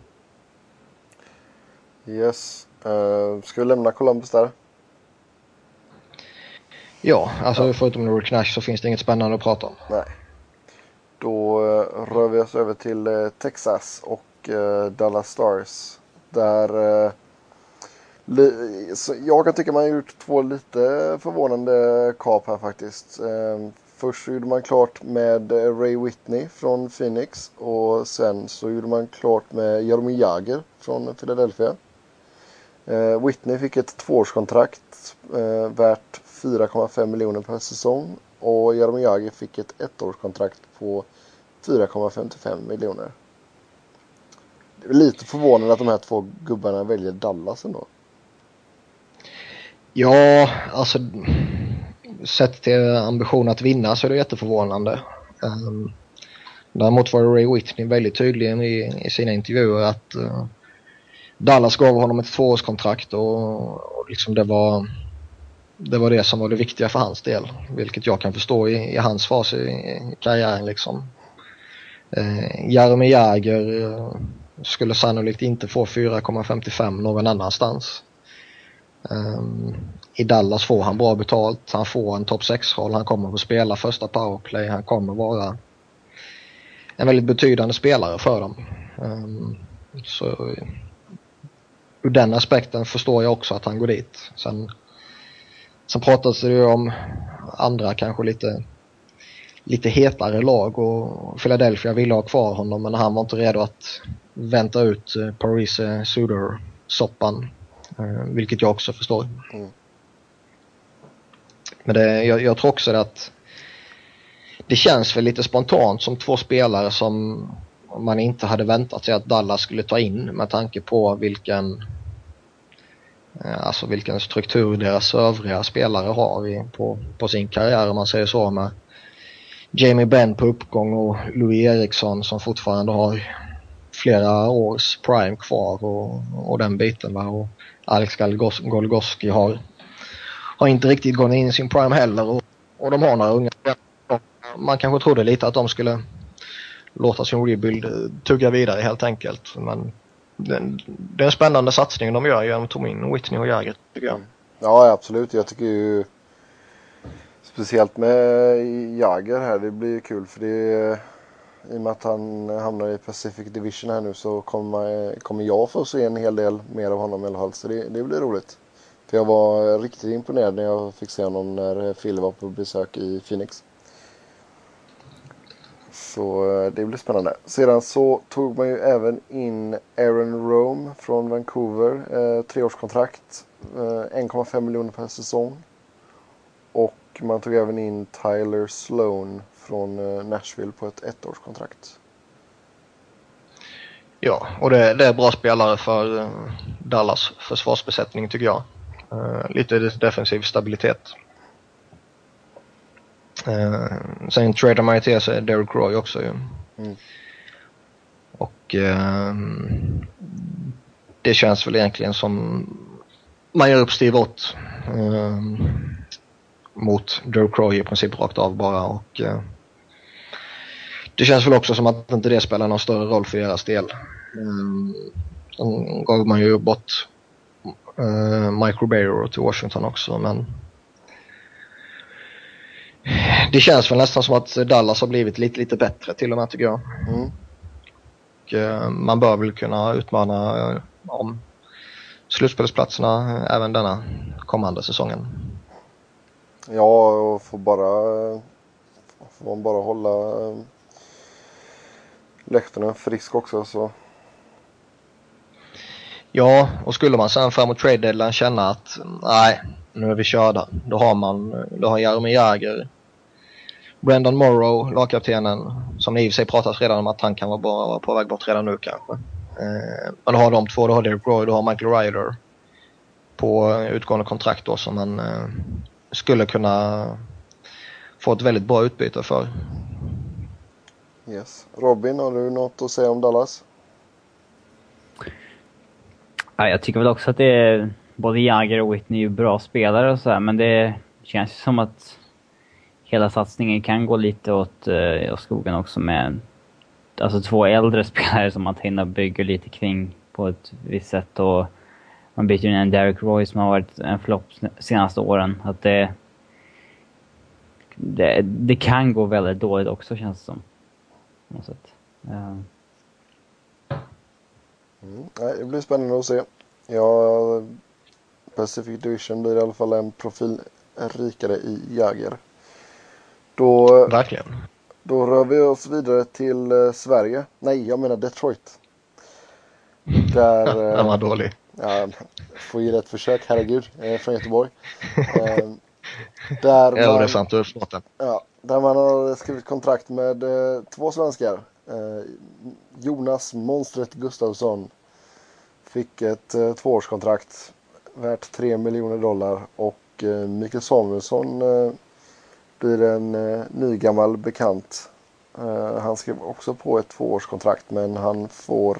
Yes. Uh, ska vi lämna Columbus där? Ja, alltså förutom Rick Nash så finns det inget spännande att prata om. Nej. Då uh, rör vi oss över till uh, Texas och uh, Dallas Stars. Där jag kan tycka man har gjort två lite förvånande kap här faktiskt. Uh, först så gjorde man klart med Ray Whitney från Phoenix och sen så gjorde man klart med Jaromir Jagr från Philadelphia. Whitney fick ett tvåårskontrakt värt 4,5 miljoner per säsong och Jaromir Jagr fick ett ettårskontrakt på 4,55 miljoner. Det är lite förvånande att de här två gubbarna väljer Dallas ändå. Ja, alltså sett till ambition att vinna så är det jätteförvånande. Um, däremot var Ray Whitney väldigt tydlig i, i sina intervjuer att uh, Dallas gav honom ett tvåårskontrakt och, och liksom det var det var det som var det viktiga för hans del. Vilket jag kan förstå i, i hans fas i, i karriären liksom. Eh, Jaromir Jagr eh, skulle sannolikt inte få 4,55 någon annanstans. Um, I Dallas får han bra betalt. Han får en topp 6-roll. Han kommer att få spela första powerplay. Han kommer vara en väldigt betydande spelare för dem. Um, så ur den aspekten förstår jag också att han går dit. Sen, sen pratas det ju om andra kanske lite, lite hetare lag och Philadelphia ville ha kvar honom men han var inte redo att vänta ut eh, Paris Suder-soppan. Uh, vilket jag också förstår. Mm. Men det, jag, jag tror också att det känns väl lite spontant som två spelare som man inte hade väntat sig att Dallas skulle ta in med tanke på vilken eh, Eh, alltså vilken struktur deras övriga spelare har i, på, på sin karriär om man säger så med Jamie Benn på uppgång och Louis Eriksson som fortfarande har flera års prime kvar och, och den biten va. Och Alex Golgoski har, har inte riktigt gått in i sin prime heller och, och de har några unga man kanske trodde lite att de skulle låta sin rebuild eh, tugga vidare helt enkelt. Men det, det är en spännande satsning de gör genom att ta in Whitney och Jagger tycker jag. Ja absolut. Jag tycker ju speciellt med Jagger här. Det blir kul för det i och med att han hamnar i Pacific Division här nu så kommer, kommer jag få se en hel del mer av honom i alla fall. Så det, det blir roligt. För jag var riktigt imponerad när jag fick se honom när Phil var på besök i Phoenix. Så eh, det blir spännande. Sedan så tog man ju även in Aaron Rome från Vancouver. Eh, treårskontrakt. Eh, 1,5 miljoner per säsong. Och man tog även in Tyler Sloan från eh, Nashville på ett ettårskontrakt. Ja, och det, det, är bra spelare för eh, Dallas försvarsbesättning tycker jag. Eh, lite defensiv stabilitet. Uh, sen trader man ju till sig Derek Roy också ju. Mm. Och uh, det känns väl egentligen som man gör upp Steve Ott uh, mot Derek Roy i princip rakt av bara och uh, det känns väl också som att inte det spelar någon större roll för deras del. Um, Sen gav man ju bort uh, Mike Ribeiro till Washington också men det känns väl nästan som att Dallas har blivit lite, lite bättre till och med tycker jag. Mm. Och, uh, man bör väl kunna utmana uh, om slutspelsplatserna uh, även denna kommande säsongen. Ja, och får bara, får man bara hålla uh, läktarna frisk också så. Ja, och skulle man sen framåt trade deadline känna att nej, nu är vi körda. Då har man, då har Jaromir Jagr Brendan Morrow, lagkaptenen, som i och för sig pratas redan om att han kan vara, bara, på väg bort redan nu kanske. Eh, men du har de två, du har Derek Roy, du har Michael Ryder på utgående kontrakt då som man eh, skulle kunna få ett väldigt bra utbyte för. Yes. Robin, har du något att säga om Dallas? Ja, jag tycker väl också att det är både Jagger och Whitney är bra spelare och sådär, men det känns ju som att hela satsningen kan gå lite åt, eh, åt skogen också med alltså två äldre [LAUGHS] spelare som man hinner bygga lite kring på ett visst sätt och man byter in en Derek Roy som har varit en flopp senaste åren. Att det, det, det, kan gå väldigt dåligt också känns det som. På något sätt. Uh. Mm, det blir spännande att se. Ja, Pacific Division blir i alla fall en profil rikare i Jäger. Då, Verkligen. Då rör vi oss vidare till eh, Sverige. Nej, jag menar Detroit. Där... [LAUGHS] Den var eh, dålig. Ja, får ge ett försök, herregud. Är från Göteborg. eh, där man, ja, det är sant. Du är Ja, där man har skrivit kontrakt med eh, två svenskar. Eh, Jonas Monstret Gustafsson fick ett eh, tvåårskontrakt värt 3 miljoner dollar och eh, Mikael Samuelsson eh, blir en eh, nygammal bekant. Eh, han skrev också på ett tvåårskontrakt men han får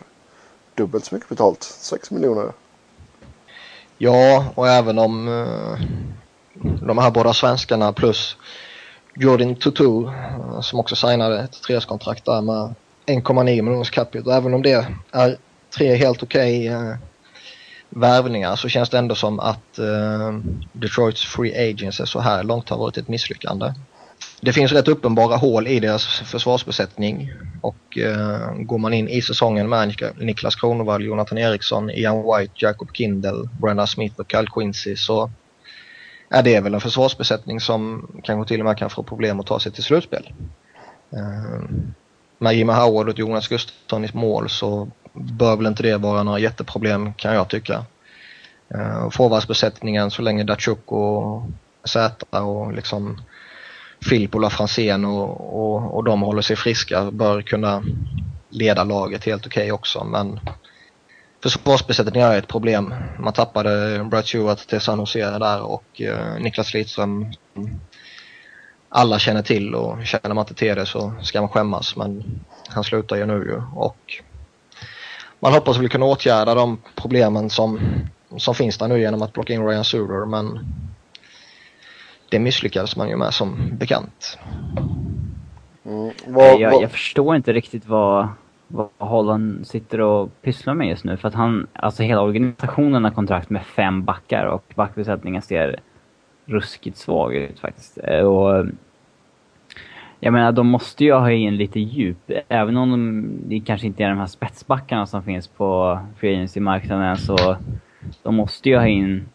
dubbelt så mycket betalt, 6 miljoner. Ja, och även om eh, de här båda svenskarna plus Jordan Tutu eh, som också signade ett treårskontrakt där med 1,9 miljoners capita. Även om det är tre helt okej okay, eh, värvningar så känns det ändå som att eh, Detroits free agency så här långt har varit ett misslyckande. Det finns rätt uppenbara hål i deras försvarsbesättning Och eh, går man in i säsongen med Niklas Kronwall, Jonathan Eriksson, Ian White, Jacob Kindle, Brenda Smith och Kyle Quincy så är det väl en försvarsbesättning som kanske till och med kan få problem att ta sig till slutspel. Eh, med Jimmy Howard och Jonas Gustafsson i mål så bör väl inte det vara några jätteproblem kan jag tycka. Eh, forwardsbesättningen så länge Datsjuk och Zäta och liksom Filip och Franzén och, och, och de håller sig friska bör kunna leda laget helt okej okay också men försvarsbesättningen är ett problem. Man tappade Brad Stewart till San Jose där och uh, Niklas Lidström alla känner till och känner man inte till det så ska man skämmas men han slutar ju nu ju och man hoppas väl kunna åtgärda de problemen som, som finns där nu genom att plocka in Ryan Suter men det misslyckades man ju med som bekant. Mm. Vad, jag, jag, förstår inte riktigt vad, vad Holland sitter och pysslar med just nu för att han, alltså hela organisationen har kontrakt med fem backar och backbesättningen ser ruskigt svag ut faktiskt. Och jag menar, de måste ju ha in lite djup. Även om de, det kanske inte är de här spetsbackarna som finns på free agency-marknaden så de måste ju ha in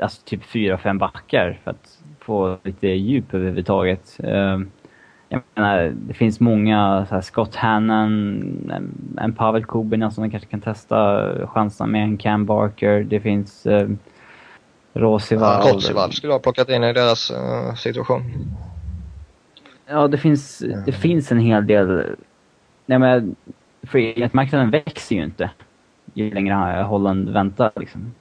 alltså typ fyra, fem backar för att få lite djup överhuvudtaget. Ehm, jag menar, det finns många, så här, Scott Hannon, en Pavel Kubina som de kanske kan testa chanserna med, en Cam Barker, det finns eh, Rosival. Ja, Rosival skulle ha plockat in i deras eh, situation. Ja, det finns, det finns en hel del... Nej, men marknaden växer ju inte ju längre Holland väntar. Liksom.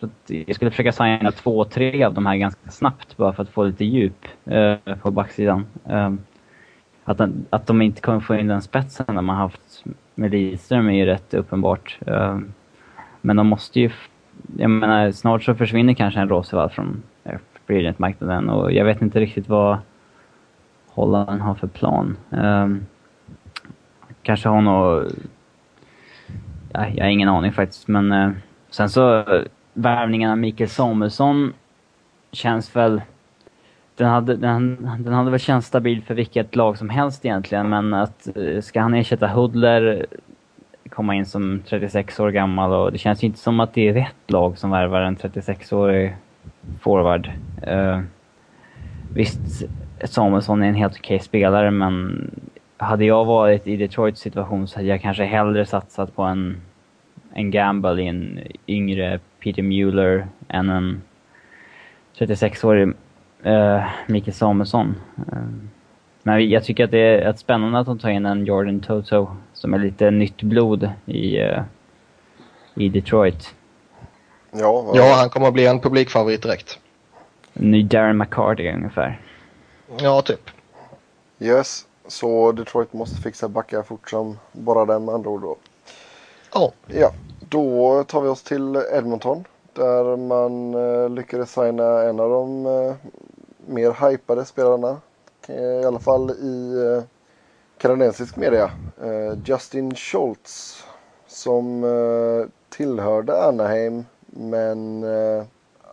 Så jag skulle försöka signa två, tre av de här ganska snabbt bara för att få lite djup eh, på backsidan. Eh, att, den, att de inte kommer få in den spetsen de har haft med Lidström är ju rätt uppenbart. Eh, men de måste ju... Jag menar, snart så försvinner kanske en Roosevelt från eh, free marknaden och jag vet inte riktigt vad Holland har för plan. Um, kanske har något... Ja, jag har ingen aning faktiskt, men uh, sen så eh, värvningen av Mikael Samuelsson känns väl... Den hade, den, den hade väl känts stabil för vilket lag som helst egentligen, men att uh, ska han ersätta Hudler, komma in som 36 år gammal och det känns ju inte som att det är rätt lag som värvar en 36-årig forward. Uh, visst, Samuelsson är en helt okej okay spelare men hade jag varit i Detroits situation så hade jag kanske hellre satsat på en, en gamble i en yngre Peter Mueller än en 36-årig uh, eh, Mikael Samuelsson. Uh, men jag tycker att det är ett spännande att de tar in en Jordan Toto som är lite nytt blod i, uh, i Detroit. Ja, ja, han kommer att bli en publikfavorit direkt. Ny Darren McCarty ungefär. Ja, typ. Yes, så Detroit måste fixa backar fort som bara den med andra ord då. Oh. Ja, då tar vi oss till Edmonton. Där man eh, lyckades signa en av de eh, mer hypade spelarna. I alla fall i eh, kanadensisk media. Eh, Justin Schultz. Som eh, tillhörde Anaheim men eh,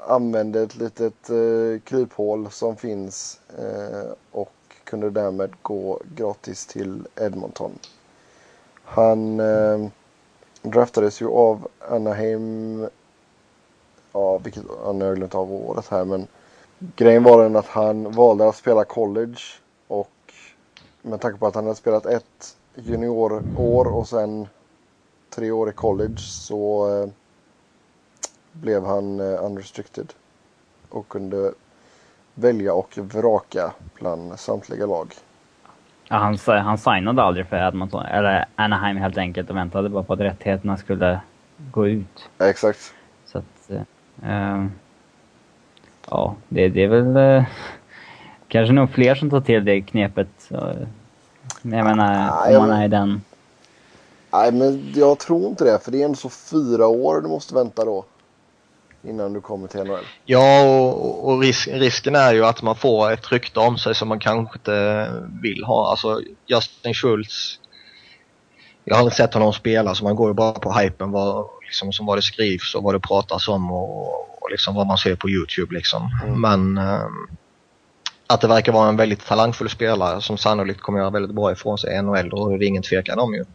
använde ett litet eh, kryphål som finns eh, och kunde därmed gå gratis till Edmonton. Han eh, draftades ju av Anaheim, ja vilket, ja, nu har jag glömt av året här men grejen var den att han valde att spela college och med tanke på att han hade spelat ett juniorår och sen tre år i college så eh, blev han eh, unrestricted och kunde välja och vraka bland samtliga lag. Ja, han, han signade aldrig för Edmonton, eller Anaheim helt enkelt och väntade bara på att rättigheterna skulle gå ut. Ja, exakt. Så att, äh, ja, det, det är väl äh, kanske nog fler som tar till det knepet. Så, jag menar, Nej, om man är den... Nej, men jag tror inte det, för det är ändå så fyra år du måste vänta då innan du kommer till NHL. Ja, och, och risk, risken är ju att man får ett rykte om sig som man kanske inte vill ha. Alltså Justin Schultz, jag har inte sett honom spela så man går ju bara på hypen vad, liksom, som vad det skrivs och vad det pratas om och, och liksom vad man ser på Youtube liksom. Mm. Men eh, att det verkar vara en väldigt talangfull spelare som sannolikt kommer göra väldigt bra ifrån sig i NHL och det är ingen tvekan om ju.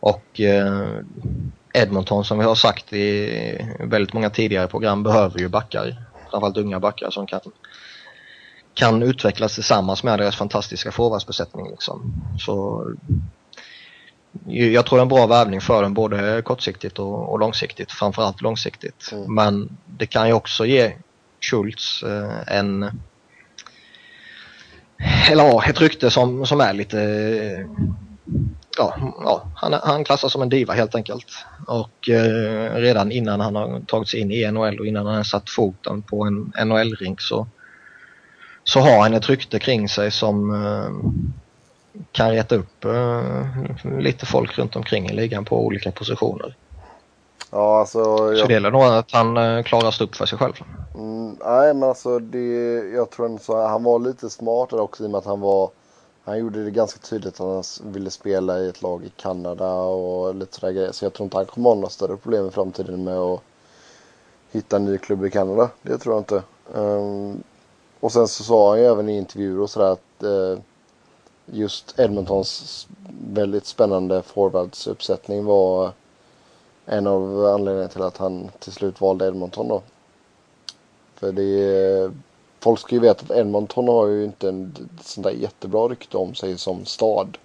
Och eh, Edmonton som vi har sagt i väldigt många tidigare program behöver ju backar. Framförallt unga backar som kan, kan utvecklas tillsammans med deras fantastiska forwardsbesättning. Liksom. Så jag tror det är en bra värvning för dem både kortsiktigt och, och långsiktigt. Framförallt långsiktigt. Mm. Men det kan ju också ge Schultz eh, en eller ja, ett rykte som, som är lite ja, ja han, han klassas som en diva helt enkelt. Och eh, redan innan han har tagit sig in i NHL och innan han har satt foten på en NHL-rink så, så har han ett rykte kring sig som eh, kan reta upp eh, lite folk runt omkring i ligan på olika positioner. Ja, alltså, jag... Så det gäller nog att han eh, klarar stå upp för sig själv. Mm, nej, men alltså det, jag tror ändå han var lite smartare också i och med att han var han gjorde det ganska tydligt att han ville spela i ett lag i Kanada och lite sådär grejer. Så jag tror inte han kommer ha några större problem i framtiden med att hitta en ny klubb i Kanada. Det tror jag inte. Um, och sen så sa han ju även i intervjuer och sådär att uh, just Edmontons väldigt spännande forwardsuppsättning var en av anledningarna till att han till slut valde Edmonton då. För det är folk ska ju veta att Edmonton har ju inte en sån där jättebra rykte om sig som stad.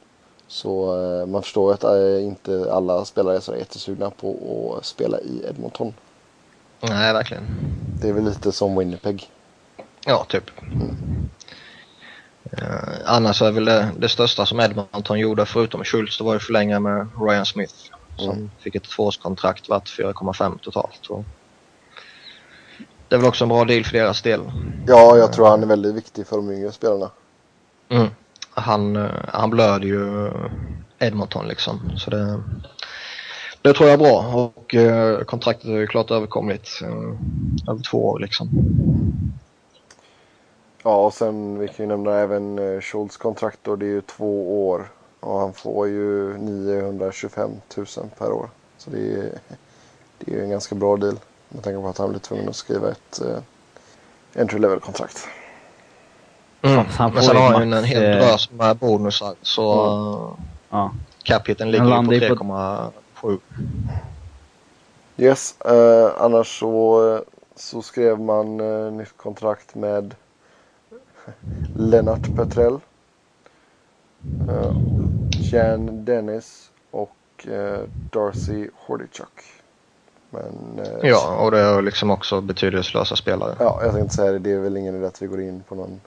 Så eh, man förstår ju att eh, inte alla spelare är så jättesugna på att spela i Edmonton. Nej, verkligen. Det är väl lite som Winnipeg. Ja, typ. Mm. Uh, annars är väl det, det, största som Edmonton gjorde förutom Schultz det var ju förlänga med Ryan Smith. Som mm. fick ett tvåårskontrakt värt 4,5 totalt. Och det är väl också en bra deal för deras del. Ja, jag tror han är väldigt viktig för de yngre spelarna. Mm. Han, eh, han blöder ju Edmonton liksom. Så det, det tror jag är bra och eh, kontraktet är ju klart överkomligt. Eh, över två år liksom. Ja, och sen vi kan ju nämna även eh, Schultz kontrakt då. Det är ju två år. Och han får ju 925 000 per år. Så det är, det är ju en ganska bra deal. Med tanke på att han blir tvungen att skriva ett eh, entry level-kontrakt. Mm. Men sen har han en hel drös med bonusar så mm. ja. capiten ligger ju på 3,7. Yes, eh, annars så, så skrev man eh, nytt kontrakt med [LAUGHS] Lennart Petrell. Eh, Jan Dennis och eh, Darcy Hordichuk. Men, eh, ja, och det är liksom också betydelselösa spelare. Ja, jag tänkte säga det. Det är väl ingen idé att vi går in på någon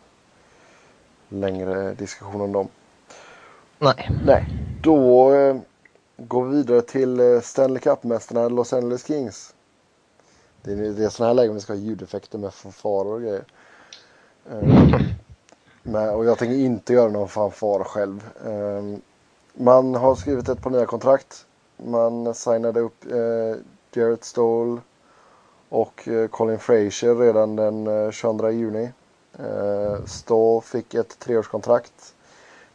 längre diskussion om dem. Nej. Nej. Då eh, går vi vidare till eh, Stanley Cup-mästarna Los Angeles Kings. Det är, det är sådana här lägen vi ska ha ljudeffekter med fanfarer och grejer. Eh, men, och jag tänker inte göra någon fanfar själv. Eh, man har skrivit ett par nya kontrakt. Man signade upp Garrett Jarrett Stoll och eh, Colin Fraser redan den eh, 22 juni. Eh, Stoll fick ett treårskontrakt,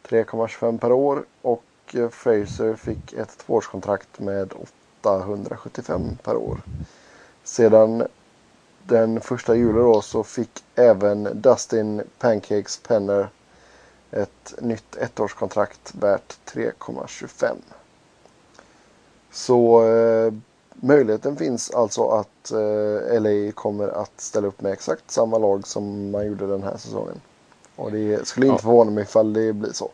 3,25 per år och eh, Fraser fick ett tvåårskontrakt med 875 per år. Sedan den första juli då så fick även Dustin Pancakes Penner ett nytt ettårskontrakt värt 3,25. Så Möjligheten finns alltså att eh, LA kommer att ställa upp med exakt samma lag som man gjorde den här säsongen. Och det skulle inte ja. förvåna mig ifall det blir så.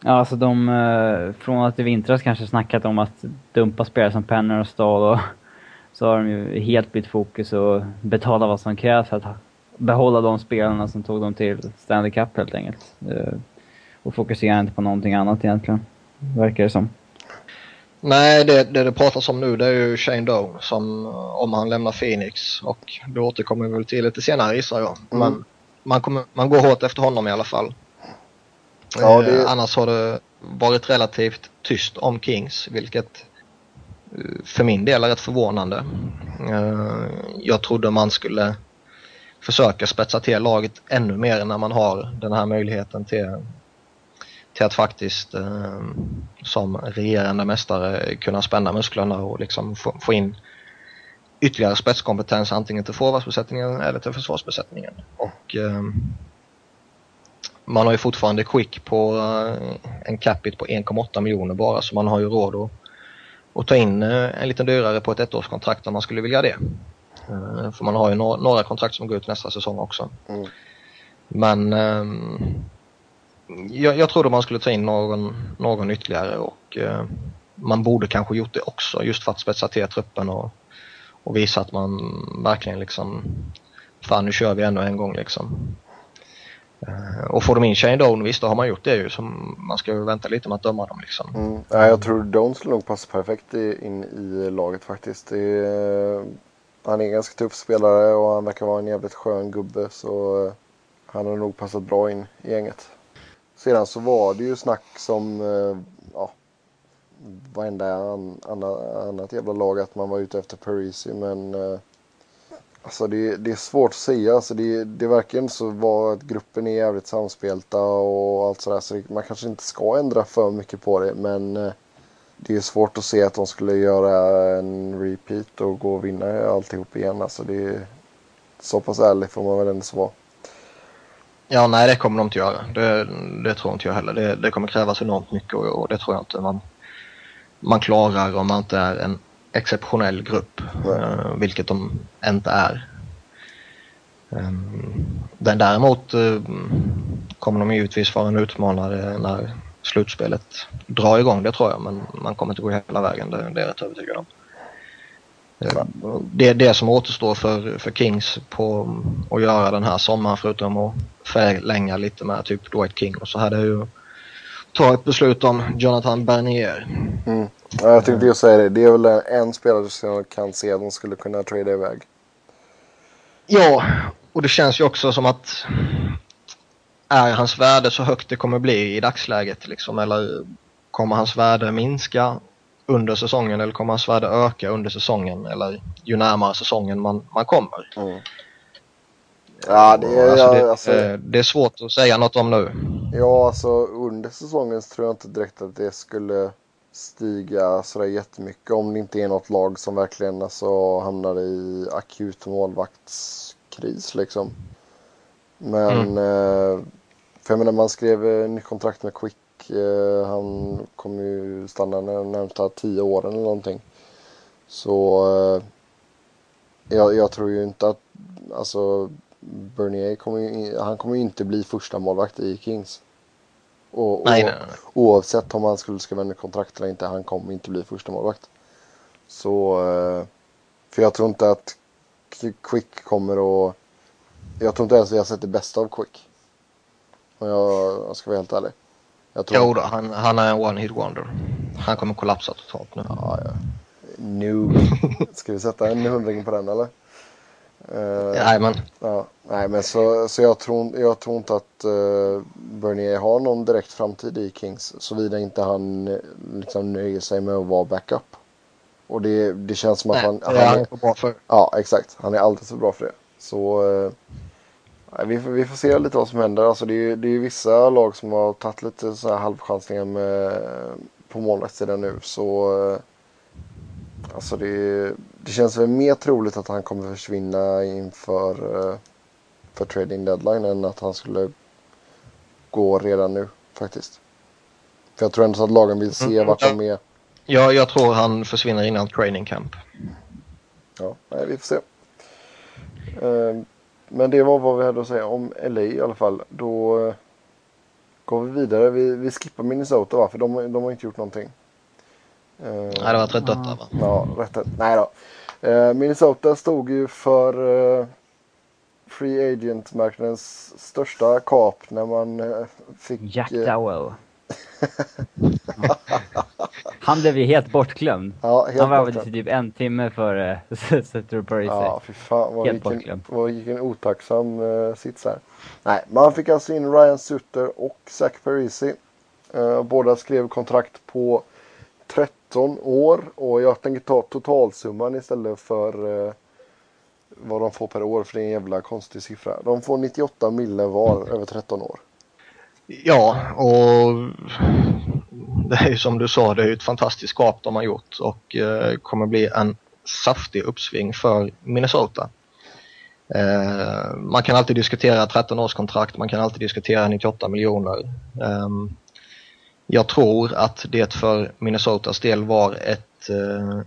Ja, alltså de, eh, från att i vintras kanske snackat om att dumpa spelare som Penner och Stahl och så har de ju helt bytt fokus och betalat vad som krävs för att behålla de spelarna som tog dem till Stanley Cup helt enkelt. Eh, och fokusera inte på någonting annat egentligen, verkar det som. Nej, det, det det pratas om nu det är ju Shane Doe som om han lämnar Phoenix och det återkommer vi väl till lite senare gissar jag. Mm. Men man, kommer, man går hårt efter honom i alla fall. Ja, det... eh, annars har det varit relativt tyst om Kings vilket eh, för min del är rätt förvånande. Eh, jag trodde man skulle försöka spetsa till laget ännu mer när man har den här möjligheten till till att faktiskt eh, som regerande mästare kunna spänna musklerna och liksom få, få in ytterligare spetskompetens antingen till forwardsbesättningen eller till försvarsbesättningen. Och eh, man har ju fortfarande quick på eh, en capita på 1,8 miljoner bara så man har ju råd att, att ta in eh, en lite dyrare på ett ettårskontrakt om man skulle vilja det. Eh, för man har ju några, kontrakt som går ut nästa säsong också. Mm. Men ehm, jag, jag trodde man skulle ta in någon, någon ytterligare och eh, man borde kanske gjort det också just för att spetsa till truppen och, och visa att man verkligen liksom fan nu kör vi ännu en gång liksom. Eh, och får de in Shane Doan, visst då har man gjort det ju. så man ska ju vänta lite med att döma dem liksom. Mm. Ja, jag tror Doan skulle nog passa perfekt i, in i laget faktiskt. Det är, eh, han är en ganska tuff spelare och han verkar vara en jävligt skön gubbe så eh, han har nog passat bra in i gänget. Sedan så var det ju snack som eh, ja, varenda an, anna, annat jävla lag att man var ute efter Parisi men eh, alltså det, det är svårt att säga. Alltså det, det verkar inte så vara att gruppen är jävligt samspelta och allt sådär så det, man kanske inte ska ändra för mycket på det men eh, det är svårt att se att de skulle göra en repeat och gå och vinna alltihop igen. Alltså det så pass ärlig får man väl ändå vara. Ja, nej det kommer de inte göra. Det, det tror inte jag heller. Det, det kommer krävas enormt mycket och, och, det tror jag inte man, man klarar om man inte är en exceptionell grupp. mm. vilket de inte är. Den men däremot eh, kommer de givetvis vara en utmanare när slutspelet drar igång, det tror jag. Men man kommer inte gå hela vägen, det, det är jag rätt övertygad om. Det är det som återstår för, för Kings på att göra den här sommaren förutom att förlänga lite med typ Dwight King och så hade jag ju ta ett beslut om Jonathan Bernier. Mm. Ja, jag tänkte just säga det. Det är väl en spelare som jag kan se att de skulle kunna trada iväg. Ja, och det känns ju också som att är hans värde så högt det kommer bli i dagsläget liksom eller kommer hans värde minska under säsongen eller kommer hans värde öka under säsongen eller ju närmare säsongen man, man kommer? Mm. Ja, det är, alltså det, alltså, det är svårt att säga något om nu. Ja, alltså under säsongen tror jag inte direkt att det skulle stiga sådär jättemycket om det inte är något lag som verkligen alltså, hamnar i akut målvaktskris liksom. Men, mm. eh, för jag menar man skrev eh, nytt kontrakt med Quick. Eh, han kommer ju stanna de närmsta tio åren eller någonting. Så eh, jag, jag, tror ju inte att, alltså Bernier kommer ju, han kommer ju inte bli första målvakt i Kings. Och, och, nej, nej, nej. Oavsett om han skulle skriva under kontrakt eller inte, han kommer inte bli första målvakt. Så, eh, för jag tror inte att Quick kommer att, jag tror inte ens vi har sett det bästa av Quick. Om jag, jag ska vara helt ärlig. Jag tror jo då, han, han är en one hit wonder. Han kommer kollapsa totalt nu. Ja, ja. Nu. [LAUGHS] Ska vi sätta en hundring på den eller? Uh, Jajamän. Ja, nej, men så, så jag, tror, jag tror inte att uh, Bernier har någon direkt framtid i Kings. Såvida inte han eh, liksom nöjer sig med att vara backup. Och det, det känns som att nej, han, han är... Han bra för. Ja, exakt. Han är alltid så bra för det. Så uh, vi, får, vi får se lite vad som händer. Alltså det, är, det är vissa lag som har tagit lite så här halvchansningar med, på målvaktssidan nu. Så Alltså det, det känns väl mer troligt att han kommer försvinna inför eh, för trading deadline än att han skulle gå redan nu faktiskt. För jag tror ändå så att lagen vill se mm, vart de är. Ja, jag tror han försvinner innan training camp. Ja, nej, vi får se. Eh, men det var vad vi hade att säga om LA i alla fall. Då eh, går vi vidare. Vi, vi skippar Minnesota va? För de, de har inte gjort någonting. Uh, Nej, det har varit rätt dött där va? Ja, rätt dött. Nej då. Uh, Minnesota stod ju för uh, Free Agent-marknadens största kap när man uh, fick... Jack Dowell. [LAUGHS] Han blev ju helt bortglömd. Ja, helt Han var väl typ en timme före [LAUGHS] Setter Parisi. Ja, fy fan. Vad helt vilken, vad vilken otacksam uh, sits här. Nej, man fick alltså in Ryan Sutter och Zach Parisi. Uh, båda skrev kontrakt på 13 år och jag tänker ta totalsumman istället för eh, vad de får per år för det är en jävla konstig siffra. De får 98 mille var över 13 år. Ja, och det är ju som du sa, det är ju ett fantastiskt skap de har gjort och eh, kommer bli en saftig uppsving för Minnesota. Eh, man kan alltid diskutera 13 års kontrakt, man kan alltid diskutera 98 miljoner. Eh, jag tror att det för Minnesotas del var ett eh,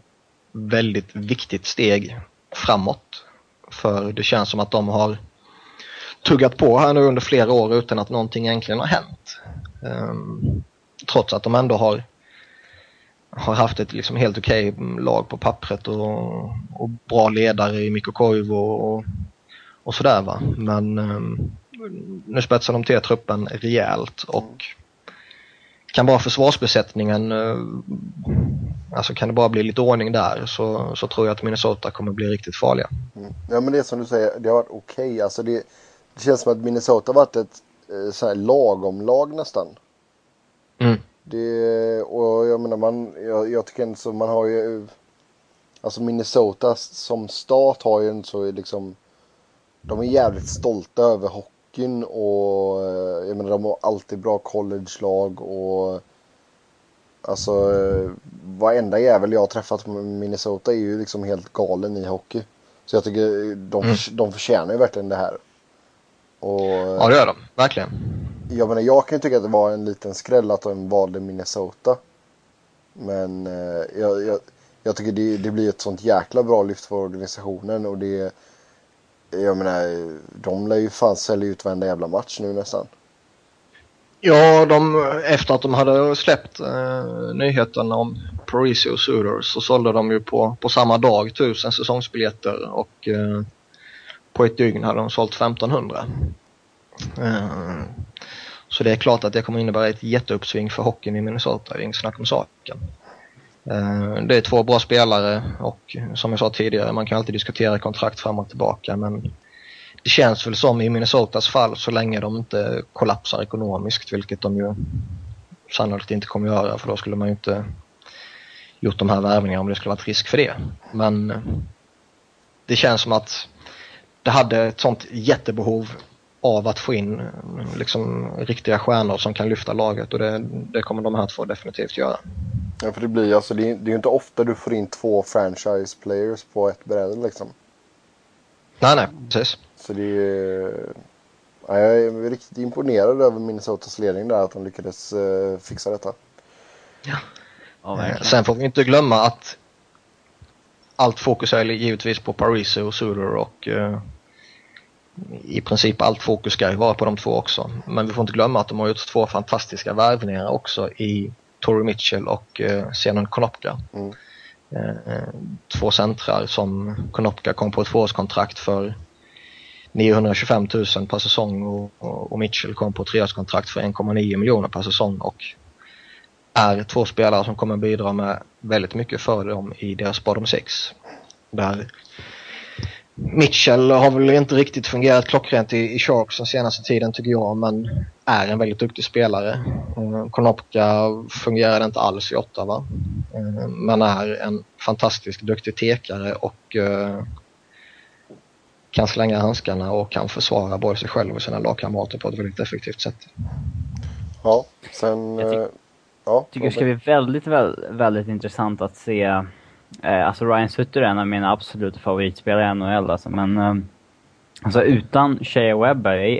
väldigt viktigt steg framåt. För det känns som att de har tuggat på här nu under flera år utan att någonting egentligen har hänt. Um, trots att de ändå har, har haft ett liksom helt okej okay lag på pappret och, och bra ledare i Mikko Koivu och, och sådär va. Men um, nu spetsar de till truppen rejält och kan bara försvarsbesättningen, uh, alltså kan det bara bli lite ordning där så, så tror jag att Minnesota kommer bli riktigt farliga. Mm. Ja men det är som du säger, det har varit okej. Okay. Alltså det, det känns som att Minnesota varit ett eh, så här lagom-lag nästan. Mm. Det, och jag menar man, jag, jag tycker inte så, man har ju, alltså Minnesota som stat har ju inte så liksom, de är jävligt stolta över hockeyn och eh, jag menar de har alltid bra college-lag och alltså varenda jävel jag har träffat med Minnesota är ju liksom helt galen i hockey. Så jag tycker de, mm. de förtjänar ju verkligen det här. Och, ja det gör de, verkligen. Jag menar jag kan ju tycka att det var en liten skräll att de valde Minnesota. Men eh, jag, jag, jag, tycker det, det, blir ett sånt jäkla bra lyft för organisationen och det jag menar, de lär ju fan sälja ut varenda jävla match nu nästan. Ja, de, efter att de hade släppt eh, nyheten om Parisi och Suitors så sålde de ju på, på samma dag tusen säsongsbiljetter och eh, på ett dygn hade de sålt 1500. Eh, så det är klart att det kommer innebära ett jätteuppsving för hockeyn i Minnesota, det är inget snack om saken. Eh, det är två bra spelare och som jag sa tidigare, man kan alltid diskutera kontrakt fram och tillbaka men det känns väl som i Minnesotas fall så länge de inte kollapsar ekonomiskt, vilket de ju sannolikt inte kommer göra för då skulle man ju inte gjort de här värvningarna om det skulle varit risk för det. Men eh, det känns som att det hade ett sånt jättebehov av att få in liksom, riktiga stjärnor som kan lyfta laget och det, det kommer de här två definitivt göra. Ja, för det blir alltså, det är, det är ju inte ofta du får in två franchise players på ett bräde liksom. Nej, nej, precis. Så det är... Ja, jag är riktigt imponerad över Minnesotas ledning där, att de lyckades uh, fixa detta. Ja. ja Sen får vi inte glömma att allt fokus är givetvis på Parisi och Suter och uh, i princip allt fokus ska ju vara på de två också. Men vi får inte glömma att de har gjort två fantastiska värvningar också i Tory Mitchell och eh, Zenon Konopka. Mm. Eh, två centrar som Konopka kom på ett tvåårskontrakt för 925 000 per säsong och, och, och Mitchell kom på ett treårskontrakt för 1,9 miljoner per säsong och är två spelare som kommer bidra med väldigt mycket för dem i deras bottom six. Där Mitchell har väl inte riktigt fungerat klockrent i, i Sharks den senaste tiden tycker jag men är en väldigt duktig spelare. Uh, Konopka fungerade inte alls i Ottawa uh, men är en fantastiskt duktig tekare och uh, kan slänga handskarna och kan försvara både sig själv och sina lagkamrater på ett väldigt effektivt sätt. Ja, sen... Jag tycker, ja, tycker det ska bli väldigt, väldigt, väldigt intressant att se Eh, alltså Ryan Sutter är en av mina absoluta favoritspelare i NHL alltså, men eh, alltså utan Shea Webber, eh,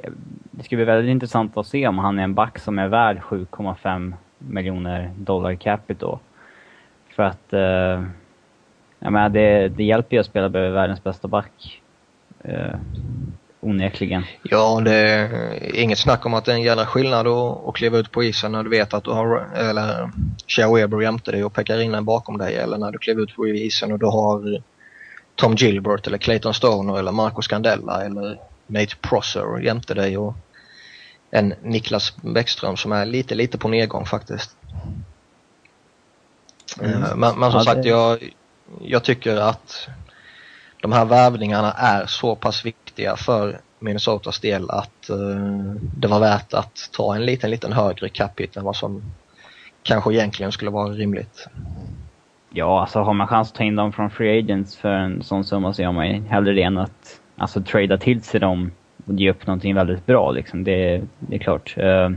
det ska bli väldigt intressant att se om han är en back som är värd 7,5 miljoner dollar capita. För att, eh, jag menar det, det hjälper ju att spela bredvid världens bästa back. Eh, onekligen. Ja, det är inget snack om att det är en jävla skillnad att, att kliva ut på isen när du vet att du har, eller Shea Weber jämte dig och Pekkarinen bakom dig eller när du kliver ut på isen och du har Tom Gilbert eller Clayton Stoner eller Marco Scandella eller Nate Prosser jämte dig och en Niklas Bäckström som är lite, lite på nedgång faktiskt. Mm. Eh, men, men, som ja, sagt, det... jag, jag tycker att de här värvningarna är så pass viktiga för Minnesotas del att eh, det var värt att ta en liten, liten högre capita än vad som kanske egentligen skulle vara rimligt. Ja, alltså har man chans att ta in dem från free agents för en sån summa så gör man ju hellre det än att alltså trada till sig dem och ge upp någonting väldigt bra liksom. Det, det är klart. Uh,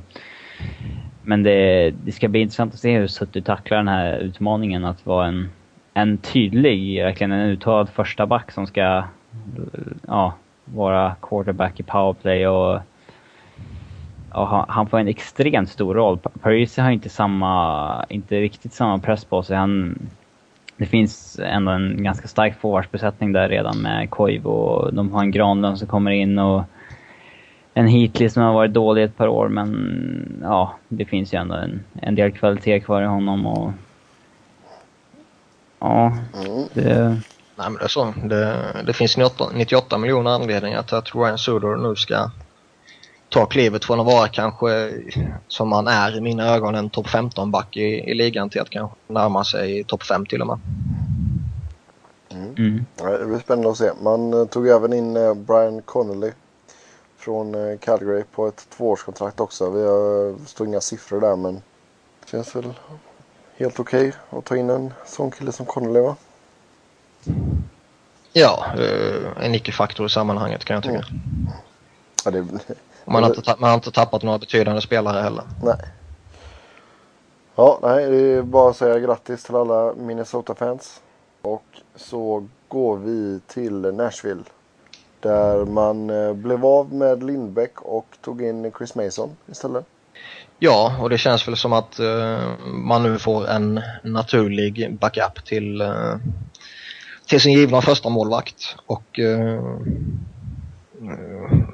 men det, det ska bli intressant att se hur du tacklar den här utmaningen att vara en en tydlig, verkligen en uttalad första back som ska ja, vara quarterback i powerplay och ja, han får en extremt stor roll. Parisi har inte samma, inte riktigt samma press på sig. Han, det finns ändå en ganska stark forwardsbesättning där redan med Koivu och de har en Granlund som kommer in och en Heatley som har varit dålig ett par år men ja, det finns ju ändå en, en del kvalitet kvar i honom och... Ja, mm. det... Nej men det är så. Det, det finns 98, 98 miljoner anledningar till att Ryan Suder nu ska ta klivet från att vara kanske, som han är i mina ögon, en topp 15-back i, i ligan till att kanske närma sig topp 5 till och med. Mm. Mm. det blir spännande att se. Man eh, tog även in eh, Brian Connolly från eh, Calgary på ett tvåårskontrakt också. Vi har, står inga siffror där men det känns väl helt okej okay att ta in en sån kille som Connolly va? Ja, en icke-faktor i sammanhanget kan jag tycka. Mm. Ja, det, man, har inte, man har inte tappat några betydande spelare heller. Nej. Ja, nej, det är bara att säga grattis till alla Minnesota-fans. Och så går vi till Nashville. Där man eh, blev av med Lindbäck och tog in Chris Mason istället. Ja, och det känns väl som att uh, man nu får en naturlig backup till, uh, till sin givna första målvakt. Och uh,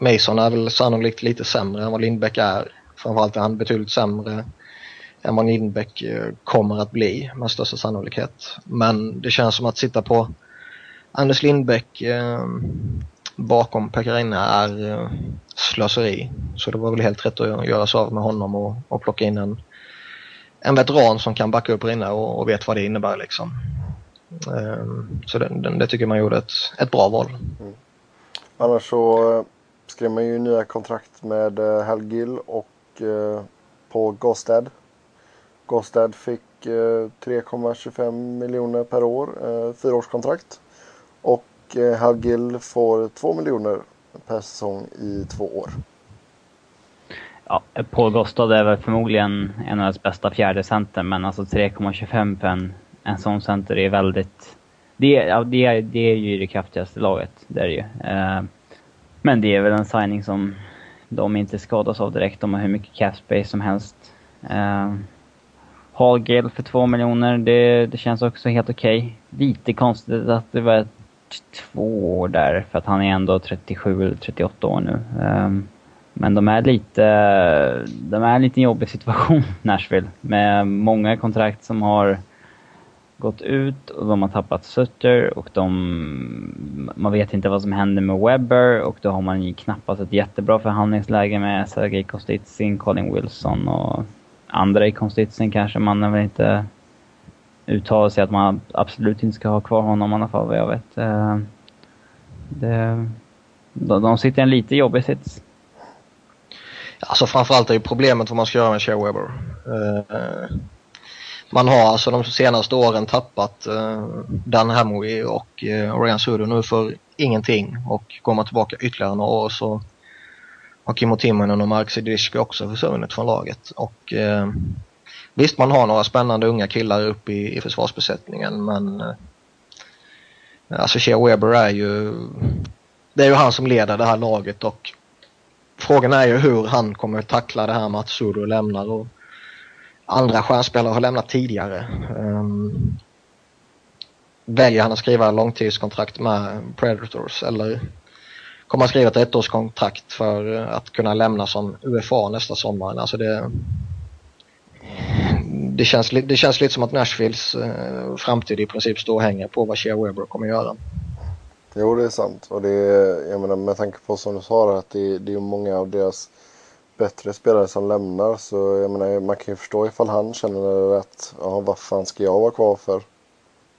Mason är väl sannolikt lite sämre än vad Lindbäck är. Framförallt är han betydligt sämre än vad Lindbäck eh, kommer att bli med största sannolikhet. Men det känns som att sitta på Anders Lindbäck eh, bakom Pekarina är eh, slöseri. Så det var väl helt rätt att göra sig av med honom och, och plocka in en, en veteran som kan backa upp Rinne och, och vet vad det innebär liksom. Eh, så det, det, det, tycker man gjorde ett, ett bra val. Mm. Annars så eh, skrev man ju nya kontrakt med eh, Hal Gill och eh, på Gostad. Gostad fick 3,25 miljoner per år, fyraårskontrakt. Och Hal Gill får 2 miljoner per säsong i två år. Ja, Paul Gostad är väl förmodligen en av deras bästa fjärde center, men alltså 3,25 för en, en sån center är väldigt det, ja, det, det är ju det kraftigaste laget, det är det ju. Eh, men det är väl en signing som de inte skadas av direkt. De har hur mycket cap space som helst. Eh, Hall Hallgale för två miljoner, det, det känns också helt okej. Okay. Lite konstigt att det var två år där, för att han är ändå 37 eller 38 år nu. Eh, men de är lite, de är en liten jobbig situation, [LAUGHS] Nashville. Med många kontrakt som har gått ut och de har tappat Sutter och de... Man vet inte vad som händer med Webber och då har man ju knappast ett jättebra förhandlingsläge med Sergej Kostitsin, Colin Wilson och andra i Kostitsin kanske man väl inte uttala sig att man absolut inte ska ha kvar honom i alla fall vad jag vet. Eh, det, de sitter i en lite jobbig sits. Alltså framförallt är ju problemet vad man ska göra med Shea Webber. Uh, eh, man har alltså de senaste åren tappat eh, Dan Hamoui och eh, Ryan Sudo nu för ingenting. Och går man tillbaka ytterligare några år så har Kimmo Timonen och Mark Sidishki också försvunnit från laget. Och eh, visst man har några spännande unga killar uppe i, i försvarsbesättningen men eh, alltså Shea Weber är ju det är ju han som leder det här laget. Och frågan är ju hur han kommer tackla det här med att Sudo lämnar och andra stjärnspelare har lämnat tidigare. Um, väljer han att skriva långtidskontrakt med Predators eller kommer han skriva ett ettårskontrakt för att kunna lämna som UFA nästa sommar? Alltså det, det, känns, det känns lite som att Nashvilles eh, framtid i princip står och hänger på vad Shea Weber kommer göra. Jo, det är sant. Och det är, jag menar, med tanke på som du sa att det, det är många av deras bättre spelare som lämnar. Så jag menar, man kan ju förstå ifall han känner att ja, vad fan ska jag vara kvar för?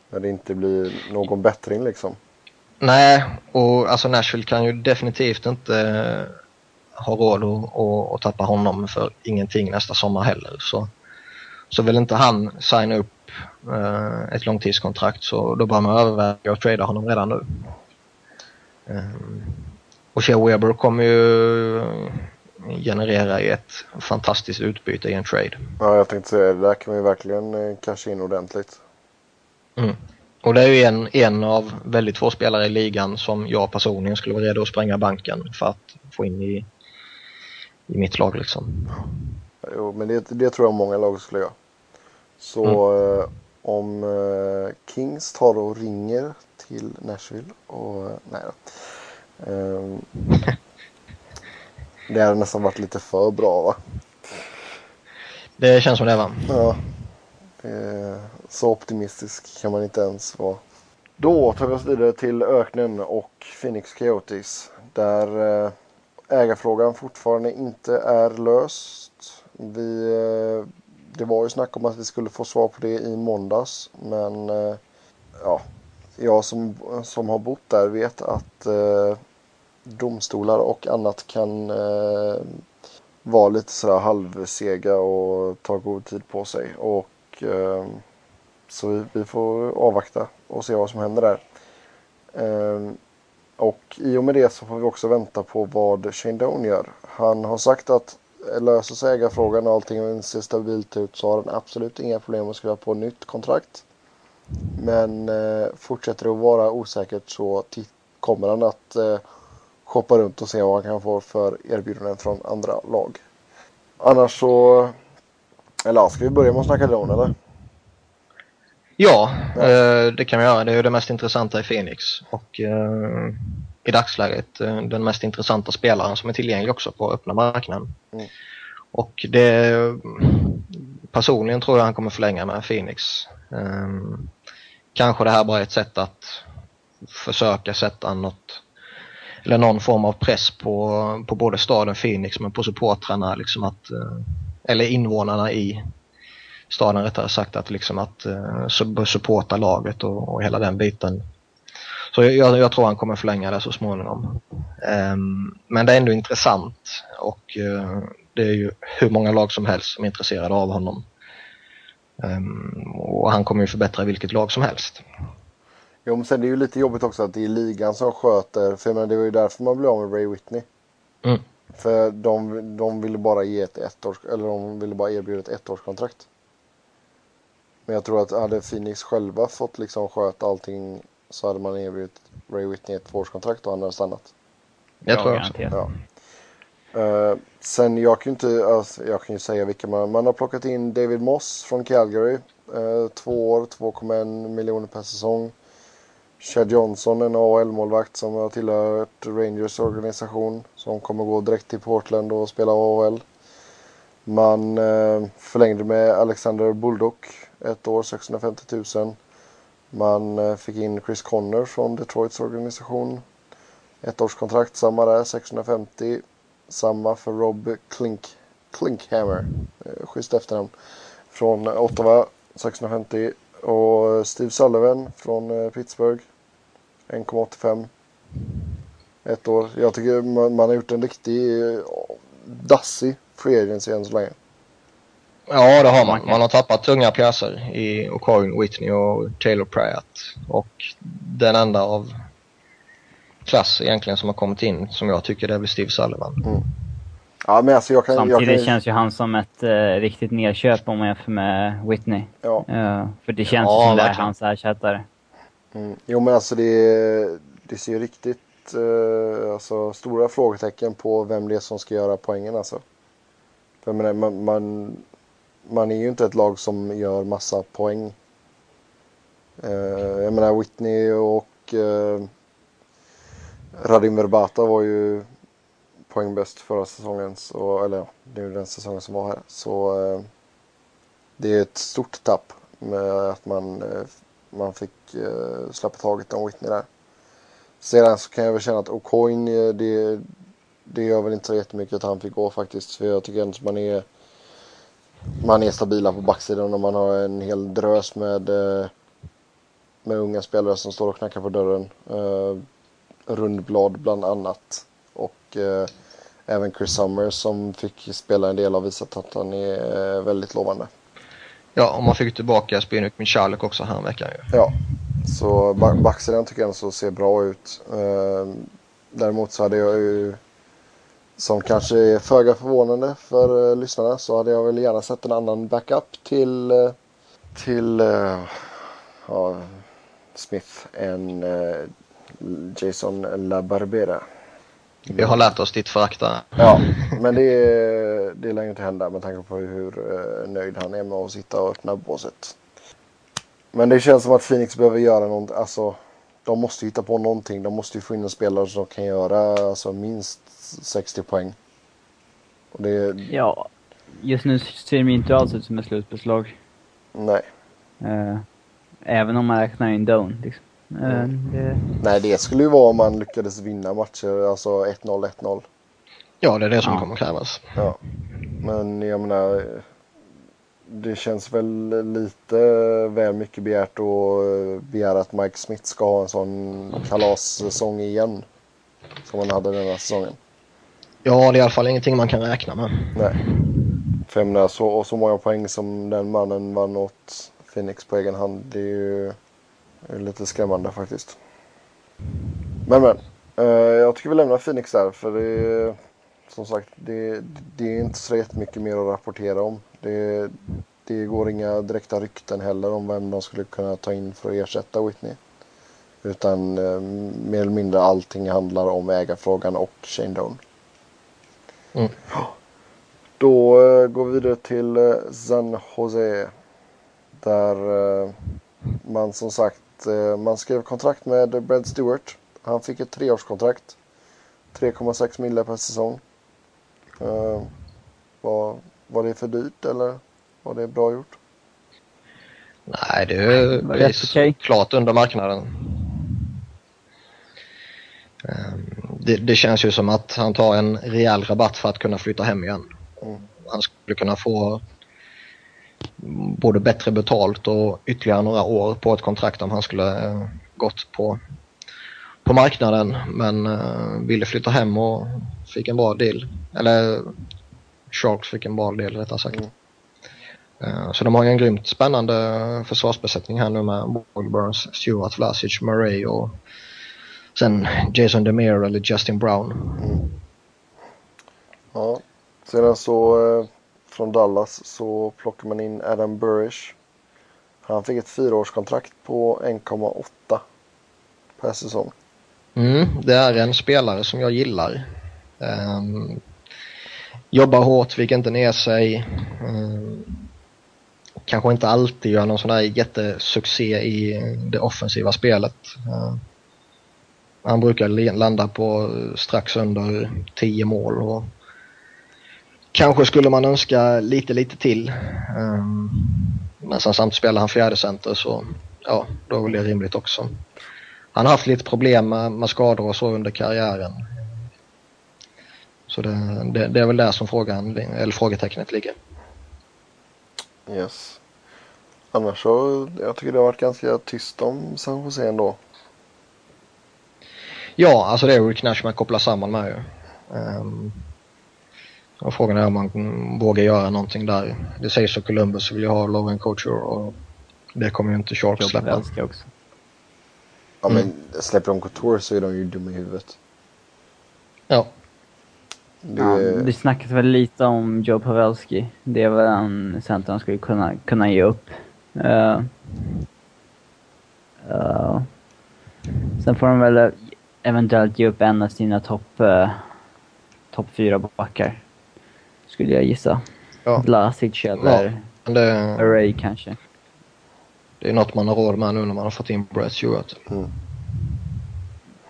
När det inte blir någon bättring liksom. Nej, och alltså Nashville kan ju definitivt inte eh, ha råd att, att, att tappa honom för ingenting nästa sommar heller. Så, så vill inte han signa upp eh, ett långtidskontrakt så då bör man överväga att trada honom redan nu. Ehm, och Shea Weber kommer ju generera ett fantastiskt utbyte i en trade. Ja, jag tänkte säga det. Där kan vi verkligen eh, casha in ordentligt. Mm. Och det är ju en, en av väldigt få spelare i ligan som jag personligen skulle vara redo att spränga banken för att få in i, i mitt lag liksom. Jo, men det, det tror jag många lag skulle göra. Så mm. eh, om eh, Kings tar och ringer till Nashville och eh, nej då. Ehm, [LAUGHS] det hade nästan varit lite för bra va? Det känns som det va? Ja. Så optimistisk kan man inte ens vara. Då tar vi oss vidare till öknen och Phoenix Coyotes. Där eh, ägarfrågan fortfarande inte är löst. Vi, eh, det var ju snack om att vi skulle få svar på det i måndags. Men eh, ja, jag som, som har bott där vet att domstolar och annat kan eh, vara lite sådär halvsega och ta god tid på sig. Och eh, så vi, vi, får avvakta och se vad som händer där. Eh, och i och med det så får vi också vänta på vad Shane Doan gör. Han har sagt att löser sig ägarfrågan och allting ser stabilt ut så har han absolut inga problem att skriva på nytt kontrakt. Men eh, fortsätter det att vara osäkert så kommer han att eh, shoppa runt och se vad han kan få för erbjudanden från andra lag. Annars så... Eller ska vi börja med att snacka Doan eller? Ja, ja. Eh, det kan vi göra. Det är ju det mest intressanta i Phoenix. Och eh, i dagsläget eh, den mest intressanta spelaren som är tillgänglig också på öppna marknaden. Mm. Och det personligen tror jag han kommer förlänga med Phoenix. Kanske det här bara är ett sätt att försöka sätta något eller någon form av press på, på både staden Phoenix men på supportrarna liksom att eh, eller invånarna i staden rättare sagt att liksom att uh, supporta laget och, och hela den biten. Så jag, jag, tror han kommer förlänga det så småningom. Um, men det är ändå intressant och uh, det är ju hur många lag som helst som är intresserade av honom. Um, och han kommer ju förbättra vilket lag som helst. Jo men sen det är ju lite jobbigt också att det är ligan som sköter, för jag menar, det var ju därför man blev av med Ray Whitney. Mm. För de, de ville bara ge ett ettårs, eller de ville bara erbjuda ett ettårskontrakt. Men jag tror att hade Phoenix själva fått liksom sköta allting så hade man erbjudit Ray Whitney ett tvåårskontrakt och han hade stannat. Jag tror också. Ja. Uh, sen jag kan ju inte, alltså, jag kan ju säga vilka man, man har plockat in David Moss från Calgary. Uh, två år, 2,1 miljoner per säsong. Chad Johnson, en AHL-målvakt som har tillhört Rangers organisation. Som kommer gå direkt till Portland och spela AHL. Man eh, förlängde med Alexander Bulldog ett år 650 000. Man eh, fick in Chris Conner från Detroits organisation. Ett års kontrakt, samma där, 650. Samma för Rob Klink, Klinkhammer, eh, schysst efternamn, från Ottawa, 650. Och Steve Sullivan från eh, Pittsburgh, 1,85. Ett år. Jag tycker man, man har gjort en riktig dassig free agency än så länge. Ja, det har man. Man har tappat tunga pjäser i O'Coin, Whitney och Taylor Pratt. Och den enda av klass egentligen som har kommit in som jag tycker det är Steve Sullivan. Mm. Ja, men alltså jag kan, Samtidigt jag kan... känns ju han som ett uh, riktigt nedköp om man jämför med Whitney. Ja. Uh, för det känns ja, som det är hans ersättare. Mm. Jo men alltså det, det ser ju riktigt uh, alltså, stora frågetecken på vem det är som ska göra poängen alltså. För menar, man, man, man är ju inte ett lag som gör massa poäng. Uh, jag menar Whitney och uh, Radim Verbata var ju poängbäst förra säsongen. Så, eller ja, nu den säsongen som var här. Så eh, det är ett stort tapp med att man, eh, man fick eh, släppa taget om Whitney där. Sedan så kan jag väl känna att O'Coin, eh, det, det gör väl inte så jättemycket att han fick gå faktiskt. För jag tycker ändå att man är man är stabila på backsidan och man har en hel drös med, med unga spelare som står och knackar på dörren. Rundblad bland annat. Och även Chris Summers som fick spela en del har visat att han är uh, väldigt lovande. Ja, och man fick tillbaka Spinuk Michalek också här veckan ju. Ja, så backsidan tycker jag så ser bra ut. Däremot så hade jag ju som kanske är föga förvånande för uh, lyssnarna så hade jag väl gärna sett en annan backup till, uh, till ja, Smith än eh, Jason LaBarbera. Vi har lärt oss ditt förakt. Ja, men det, det lär ju inte hända med tanke på hur uh, nöjd han är med att sitta och öppna båset. Men det känns som att Phoenix behöver göra något. Alltså, de måste hitta på någonting. De måste ju få in en spelare som kan göra alltså, minst 60 poäng. Och det, Ja, just nu ser de inte alls ut som ett slutbeslag. nej. Eh, även om man räknar in Doan. Liksom. Eh, det, nej, det skulle ju vara om man lyckades vinna matcher. Alltså 1-0, 1-0. Ja, det är det som Ja. kommer krävas. Ja. Men jag menar. Det känns väl lite väl mycket begärt att begära att Mike Smith ska ha en sån kalassäsong igen. Som han hade denna säsongen. Ja, det är i alla fall ingenting man kan räkna med. Nej. För jag menar, så, och så många poäng som den mannen vann åt Phoenix på egen hand. Det är ju är lite skrämmande faktiskt. Men men. Eh, jag tycker vi lämnar Phoenix där. För det är som sagt det, det är inte så jättemycket mer att rapportera om. Det, det går inga direkta rykten heller om vem de skulle kunna ta in för att ersätta Whitney. Utan eh, mer eller mindre allting handlar om ägarfrågan och Shane Doan. Mm. Då eh, går vi vidare till eh, San Jose. Där eh, man som sagt eh, man skrev kontrakt med Brad Stewart. Han fick ett treårskontrakt. 3,6 mille per säsong. Eh, var, var det för dyrt eller var det bra gjort? Nej, det är okej. klart under marknaden. Ehm, Det, det känns ju som att han tar en rejäl rabatt för att kunna flytta hem igen. Mm. Han skulle kunna få både bättre betalt och ytterligare några år på ett kontrakt om han skulle eh, gått på, på marknaden men eh, ville flytta hem och fick en bra deal. Eller Sharks fick en bra deal rättare sagt. Mm. Eh, Så de har ju en grymt spännande försvarsbesättning här nu med Burns, Stuart Vlasic, Murray och sen Jason Demir eller Justin Brown. Mm. Ja. Sedan så från Dallas så plockar man in Adam Burrish. Han fick ett fyraårskontrakt på 1,8 per säsong. Mm, det är en spelare som jag gillar. Um, jobbar hårt, viker inte ner sig. Um, kanske inte alltid gör någon sån där jättesuccé i det offensiva spelet. Um, han brukar landa på strax under 10 mål. Och kanske skulle man önska lite, lite till. Ehm, men sen samtidigt spelar han fjärde center så ja, då är väl det rimligt också. Han har haft lite problem med, med skador och så under karriären. Så det, det, det är väl där som frågan, eller frågetecknet ligger. Yes. Annars så, jag tycker det har varit ganska tyst om San Jose ändå. Ja, alltså det är Rick Nash man kopplar samman med ju. Um, och frågan är om man mm, vågar göra någonting där. Det sägs att Columbus vill ju ha Lauren Couture och det kommer ju inte Sharks släppa. Pavelski också. Ja Mm. men släpper de Couture så är de ju dumma i huvudet. Ja, Det, Ja, det snackas väl lite om Joe Pavelski. Det är väl en center han skulle kunna, kunna ge upp. Eh, eh, sen får de väl eventuellt ge upp en av sina topp uh, top fyra backar. Skulle jag gissa. Ja. Vlasic eller men det, Array kanske. det är något man har råd med nu när man har fått in Brett Stewart. mm.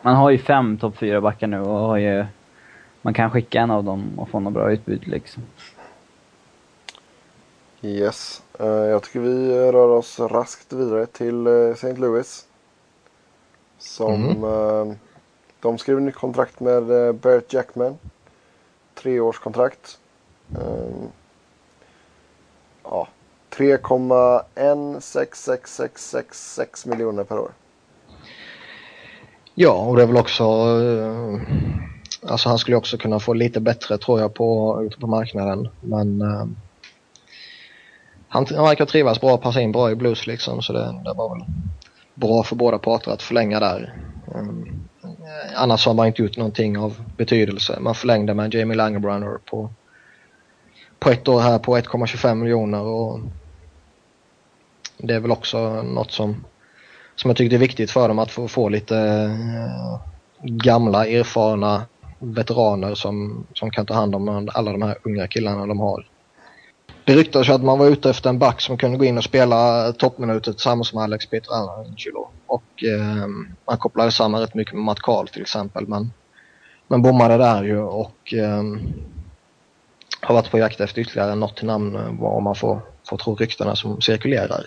Man har ju fem topp fyra backar nu och har ju... Man kan skicka en av dem och få något bra utbud liksom. Yes. Eh, jag tycker vi rör oss raskt vidare till uh, St. Louis. Som Mhm. eh, de skrev nytt kontrakt med uh, Barrett Jackman. Treårskontrakt. Um, ja, 3,166666 miljoner per år. Ja, och det är väl också... Eh, alltså han skulle också kunna få lite bättre tror jag på, ute på marknaden. Men eh, han, han verkar trivas bra, passa in bra i blues liksom. Så det, det var väl bra för båda parter att förlänga där. Um, annars har man inte gjort någonting av betydelse. Man förlängde med Jamie Langebrunner på, på ett år här på 1,25 miljoner. Och det är väl också något som som jag tycker är viktigt för dem att få, få lite eh, gamla erfarna veteraner som, som kan ta hand om alla de här unga killarna de har. Det ryktades att man var ute efter en back som kunde gå in och spela toppminuter tillsammans med Alex Pietrangelo. Och eh, man kopplade samman rätt mycket med Matt Karl till exempel. Men, men bommade där ju och eh, har varit på jakt efter ytterligare något namn eh, om man får, får tro ryktena som cirkulerar.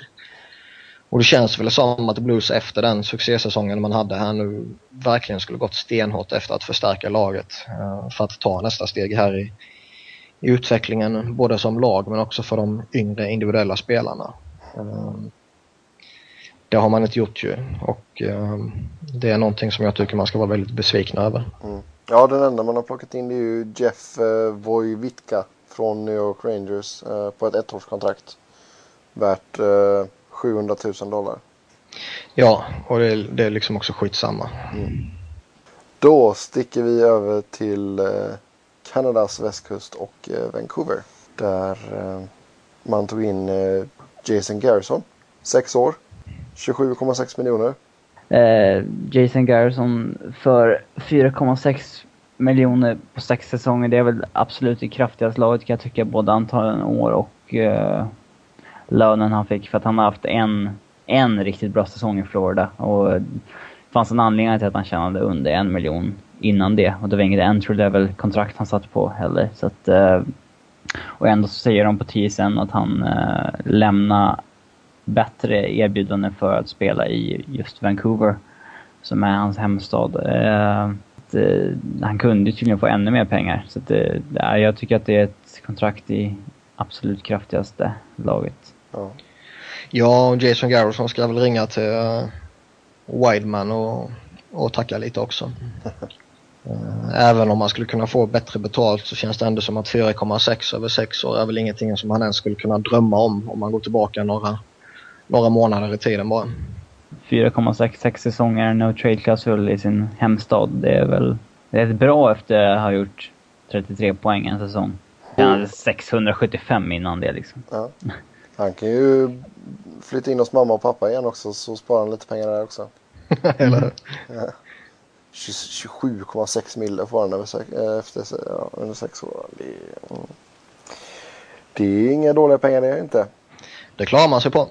Och det känns väl som att Blues efter den succésäsongen man hade här nu verkligen skulle gått stenhårt efter att förstärka laget eh, för att ta nästa steg här i, i utvecklingen både som lag men också för de yngre individuella spelarna. Eh, det har man inte gjort ju och eh, det är någonting som jag tycker man ska vara väldigt besvikna över. Mm. Ja, den enda man har plockat in det är ju Jeff eh, Wojwitka från New York Rangers eh, på ett ettårskontrakt. Värt eh, 700 000 dollar. Ja, och det är, det är liksom också skitsamma. Mm. Då sticker vi över till eh, Kanadas västkust och eh, Vancouver. Där eh, man tog in eh, Jason Garrison. Sex år. 27,6 miljoner. Eh, Jason Garrison för 4,6 miljoner på sex säsonger. Det är väl absolut det kraftigaste laget kan jag tycka. Både antalet år och eh, lönen han fick. För att han har haft en, en riktigt bra säsong i Florida. Och det fanns en anledning till att han tjänade under en miljon innan det. Och det var inget entry level-kontrakt han satt på heller. Så att, eh, och ändå så säger de på TSN att han eh, lämnar bättre erbjudanden för att spela i just Vancouver, som är hans hemstad. Eh, eh han kunde tydligen få ännu mer pengar. Så att, eh, jag tycker att det är ett kontrakt i absolut kraftigaste laget. Ja, ja Jason Garrison ska väl ringa till eh, uh, Wideman och, och tacka lite också. Även om man skulle kunna få bättre betalt så känns det ändå som att 4,6 över 6 år är väl ingenting som han ens skulle kunna drömma om om man går tillbaka några, några månader i tiden bara. 4,6 sex säsonger, no trade-klausul i sin hemstad. Det är väl det är bra efter att ha gjort 33 poäng en säsong. Han hade 675 innan det liksom. Ja. Han kan ju flytta in hos mamma och pappa igen också så sparar han lite pengar där också. [LAUGHS] Eller ja. 27,6 mille får han över, efter, ja, under sex år. Det är, mm. det är inga dåliga pengar det är inte. Det klarar man sig på.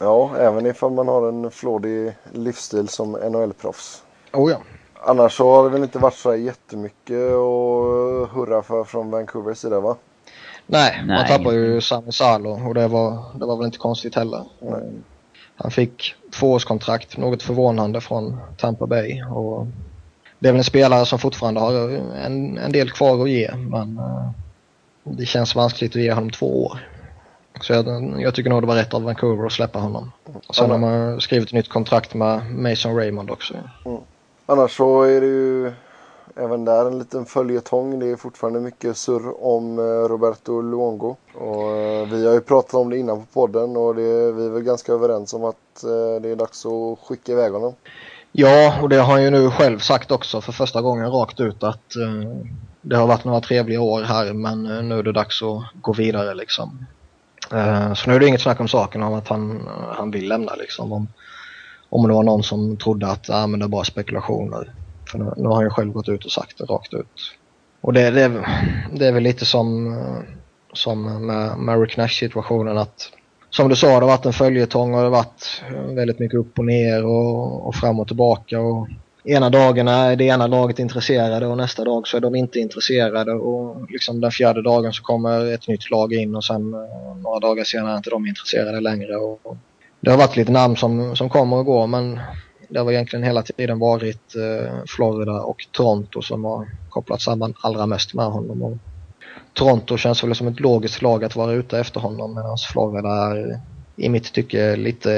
Ja, även ifall man har en flådig livsstil som NHL-proffs. Oh ja. Annars så har det väl inte varit så jättemycket att hurra för från Vancouvers sida va? Nej, Nej man tappar ju Sami Salo och det var, det var väl inte konstigt heller. Nej. Han fick tvåårskontrakt, något förvånande från Tampa Bay. Och det är väl en spelare som fortfarande har en, en del kvar att ge men uh, det känns vanskligt att ge honom två år. Så jag, jag, tycker nog det var rätt av Vancouver att släppa honom. Sen har man skrivit ett nytt kontrakt med Mason Raymond också. Mm. Annars så är det ju även där en liten följetong. Det är fortfarande mycket surr om eh, Roberto Luongo. Och eh, vi har ju pratat om det innan på podden och det, vi är väl ganska överens om att eh, det är dags att skicka iväg honom. Ja, och det har han ju nu själv sagt också för första gången rakt ut att det har varit några trevliga år här men nu är det dags att gå vidare liksom. Eh, så nu är det inget snack om saken om att han, han vill lämna liksom. Om, om det var någon som trodde att ah, men det är bara spekulationer. För nu, nu har han ju själv gått ut och sagt det rakt ut. Och det, det, det är väl lite som, som med, med Rick Nash situationen att som du sa, det har varit en följetong och det har varit väldigt mycket upp och ner och, och fram och tillbaka. Och ena dagen är det ena laget intresserade och nästa dag så är de inte intresserade och liksom den fjärde dagen så kommer ett nytt lag in och sen eh, några dagar senare är inte de intresserade längre. Och det har varit lite namn som, som kommer och går men det har egentligen hela tiden varit eh, Florida och Toronto som har kopplat samman allra mest med honom. Och Toronto känns väl som ett logiskt lag att vara ute efter honom medan Florida är i mitt tycke lite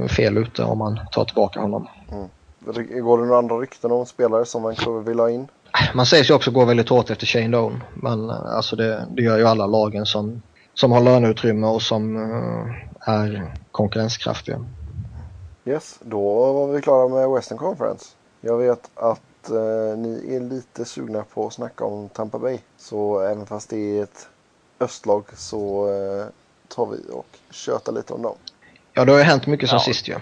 eh, fel ute om man tar tillbaka honom. Mm. Går det några andra rykten om spelare som Vancouver vill ha in? Man sägs ju också gå väldigt hårt efter Shane Doan. Men eh, alltså det, det gör ju alla lagen som, som har löneutrymme och som uh, är konkurrenskraftiga. Yes, då var vi klara med Western Conference. Jag vet att eh, ni är lite sugna på att snacka om Tampa Bay. Så även fast det är ett östlag så eh, tar vi och tjötar lite om dem. Ja, det har ju hänt mycket sen ja. sist ju. Ja.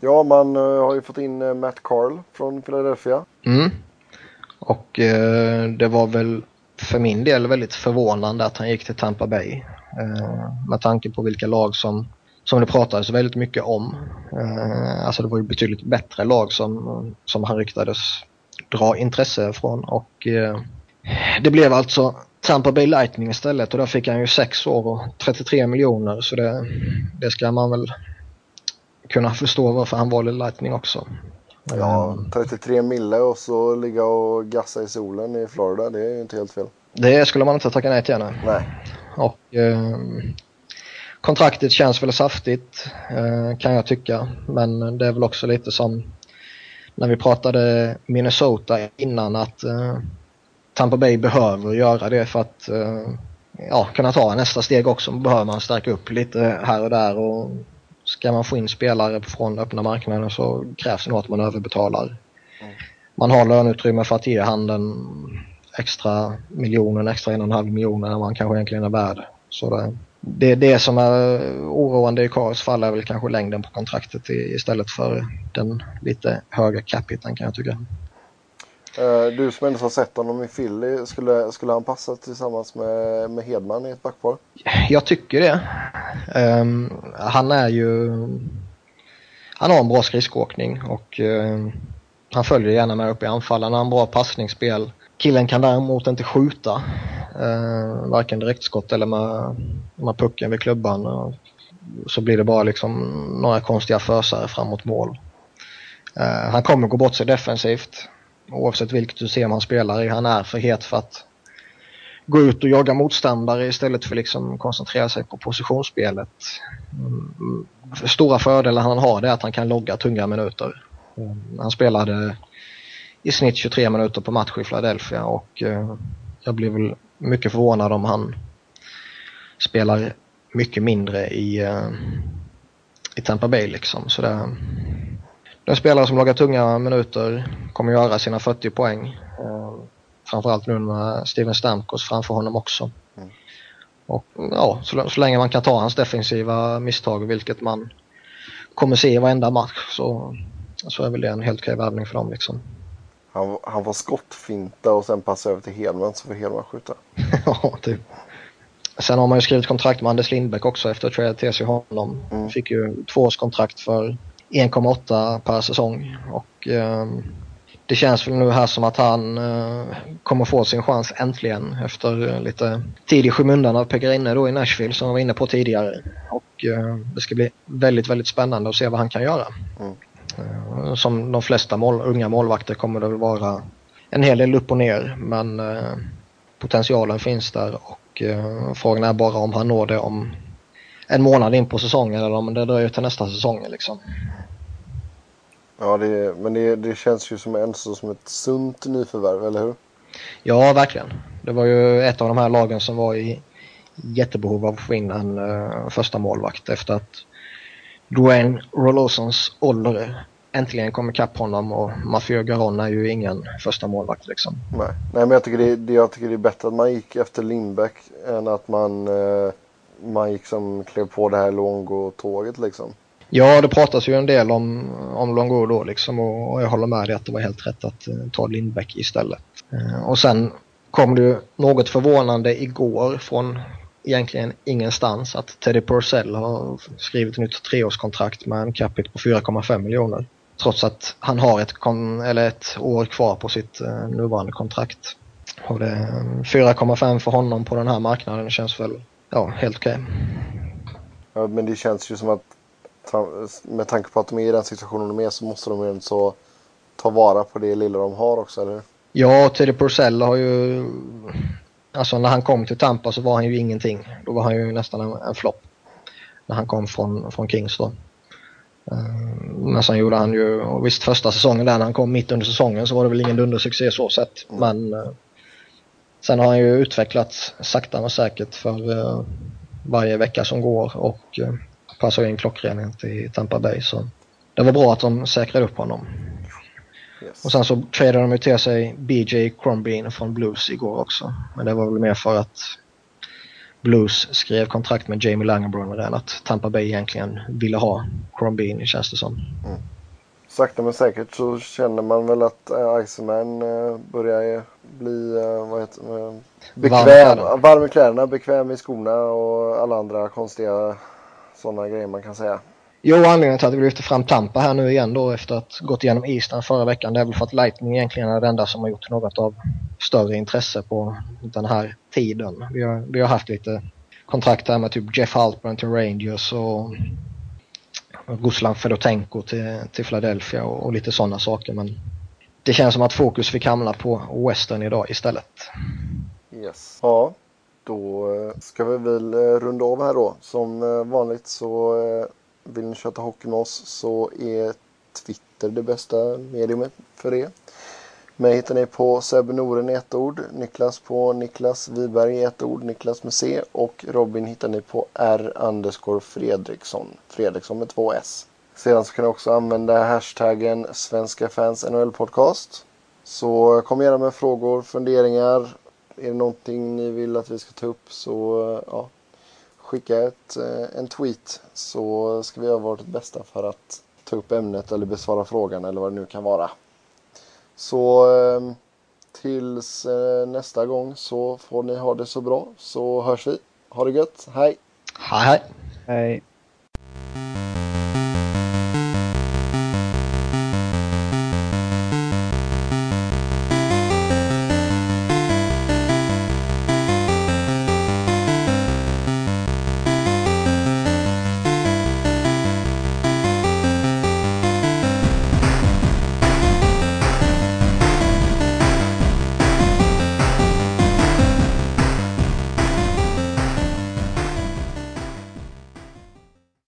Ja, man eh, har ju fått in eh, Matt Carl från Philadelphia. Mm. Och eh, det var väl för min del väldigt förvånande att han gick till Tampa Bay. Eh, med tanke på vilka lag som, som det pratades väldigt mycket om. alltså det var ju betydligt bättre lag som, som han ryktades dra intresse från. Och det blev alltså Tampa Bay Lightning istället och där fick han ju 6 år och 33 miljoner så det, det ska man väl kunna förstå varför han valde Lightning också. Ja, 33 mille och så ligga och gassa i solen i Florida, det är ju inte helt fel. Det skulle man inte tacka nej till. Nej. Och, eh, kontraktet känns väl saftigt eh, kan jag tycka. Men det är väl också lite som när vi pratade Minnesota innan att eh, Tampa Bay behöver göra det för att eh, ja, kunna ta nästa steg också. Behöver man stärka upp lite här och där och ska man få in spelare från öppna marknaden så krävs det nog att man överbetalar. Mm. Man har löneutrymme för att ge handen extra miljonen, extra en och en halv miljoner än man kanske egentligen är värd. Så det, det, det som är oroande i Kars fall är väl kanske längden på kontraktet istället för den lite höga capiten kan jag tycka. Eh, du som ändå har sett honom i Philly, skulle, skulle han passa tillsammans med, med Hedman i ett backpar? Jag tycker det. Um, han är ju... Han har en bra skridskoåkning och um, han följer gärna med upp i anfall. Han har en bra passningsspel. Killen kan däremot inte skjuta. Uh, varken direktskott eller med, med pucken vid klubban. Uh, så blir det bara liksom några konstiga fösare fram mot mål. Uh, han kommer gå bort sig defensivt oavsett vilket system han spelar i. Han är för het för att gå ut och jaga motståndare istället för liksom koncentrera sig på positionsspelet. Mm. Stora fördelar han har är att han kan logga tunga minuter. Mm. Han spelade i snitt 23 minuter på match i Philadelphia och eh, jag blir väl mycket förvånad om han spelar mycket mindre i, eh, i Tampa Bay liksom. Så det, den spelare som lagar tunga minuter kommer göra sina 40 poäng. Eh, framförallt nu med Steven Stamkos framför honom också. Mm. Och ja, så, så, länge man kan ta hans defensiva misstag, vilket man kommer se i varenda match, så, så är väl det en helt okej värvning för dem liksom. Han, han var skottfinta och sen passa över till Hedman så får Hedman skjuta. [LAUGHS] ja, typ. Sen har man ju skrivit kontrakt med Anders Lindbäck också efter att trada till sig honom. Mm. Fick ju tvåårskontrakt för 1,8 per säsong. Och eh, det känns väl nu här som att han eh, kommer få sin chans äntligen efter lite tid i skymundan av Pekarine då i Nashville som jag var inne på tidigare. Och eh, det ska bli väldigt, väldigt spännande att se vad han kan göra. Mm. Eh, som de flesta mål, unga målvakter kommer det väl vara en hel del upp och ner men eh, potentialen finns där och eh, frågan är bara om han når det om en månad in på säsongen eller om det dröjer till nästa säsong liksom. Ja, det, men det, det känns ju som, en, som ett sunt nyförvärv, eller hur? Ja, verkligen. Det var ju ett av de här lagen som var i jättebehov av att få in en uh, första målvakt efter att Dwayne Rolosons ålder äntligen kom ikapp honom och Mathieu Garon är ju ingen första målvakt liksom. Nej, Nej men jag tycker det, det, jag tycker det är bättre att man gick efter Lindbäck än att man, uh, man gick som klev på det här Longo-tåget liksom. Ja, det pratas ju en del om, om Longo då liksom och, och jag håller med dig att det var helt rätt att uh, ta Lindbäck istället. Uh, och sen kom det ju något förvånande igår från egentligen ingenstans att Teddy Purcell har skrivit ett nytt treårskontrakt med en capita på 4,5 miljoner. Trots att han har ett, eller ett år kvar på sitt uh, nuvarande kontrakt. Och det 4,5 för honom på den här marknaden känns väl ja, helt okej. Okay. Ja, men det känns ju som att med tanke på att de är i den situationen de är så måste de ju så ta vara på det lilla de har också, eller Ja, Teddy Purcell har ju... Alltså när han kom till Tampa så var han ju ingenting. Då var han ju nästan en, en flopp. När han kom från, från Kings då. Uh, men sen gjorde han ju, och visst första säsongen där när han kom mitt under säsongen så var det väl ingen dundersuccé så sett. Mm. Men uh, sen har han ju utvecklats sakta men säkert för uh, varje vecka som går och passar in klockrent i Tampa Bay. Så det var bra att de säkrade upp honom. Yes. Och sen så tradade de ju till sig BJ Crombeen från Blues igår också. Men det var väl mer för att Blues skrev kontrakt med Jamie Langenbrunner än att Tampa Bay egentligen ville ha Crombini känns det som. Mm. Sakta men säkert så känner man väl att äh, Iceman äh, börjar bli äh, vad heter, bekväm, varm, varm i kläderna, bekväm i skorna och alla andra konstiga sådana grejer man kan säga. Jo, anledningen till att vi lyfter fram Tampa här nu igen då efter att gått igenom Eastern förra veckan det är väl för att Lightning egentligen är det enda som har gjort något av större intresse på den här tiden. Vi har, vi har haft lite kontrakt här med typ Jeff Halpern till Rangers och Ruslan Fedotenko till, till Philadelphia och, och lite sådana saker men det känns som att fokus fick hamna på Western idag istället. Yes. Ja, då eh, ska vi väl eh, runda av här då. Som eh, vanligt så vill ni köta hockey med oss så är Twitter det bästa mediumet för det. Mig hittar ni på Seb Noren i ett ord, Niklas på Niklas Wiberg i ett ord, Niklas med C och Robin hittar ni på R underscore Fredriksson, Fredriksson med två S. Sedan så kan ni också använda hashtaggen Svenska fans NHL podcast. Så kom gärna med frågor, funderingar. Är det någonting ni vill att vi ska ta upp så ja, skicka ett, eh, en tweet så ska vi göra vårt bästa för att ta upp ämnet eller besvara frågan eller vad det nu kan vara. Så ehm, tills eh, nästa gång så får ni ha det så bra så hörs vi. Ha det gött. Hej! Hej hej! Hej!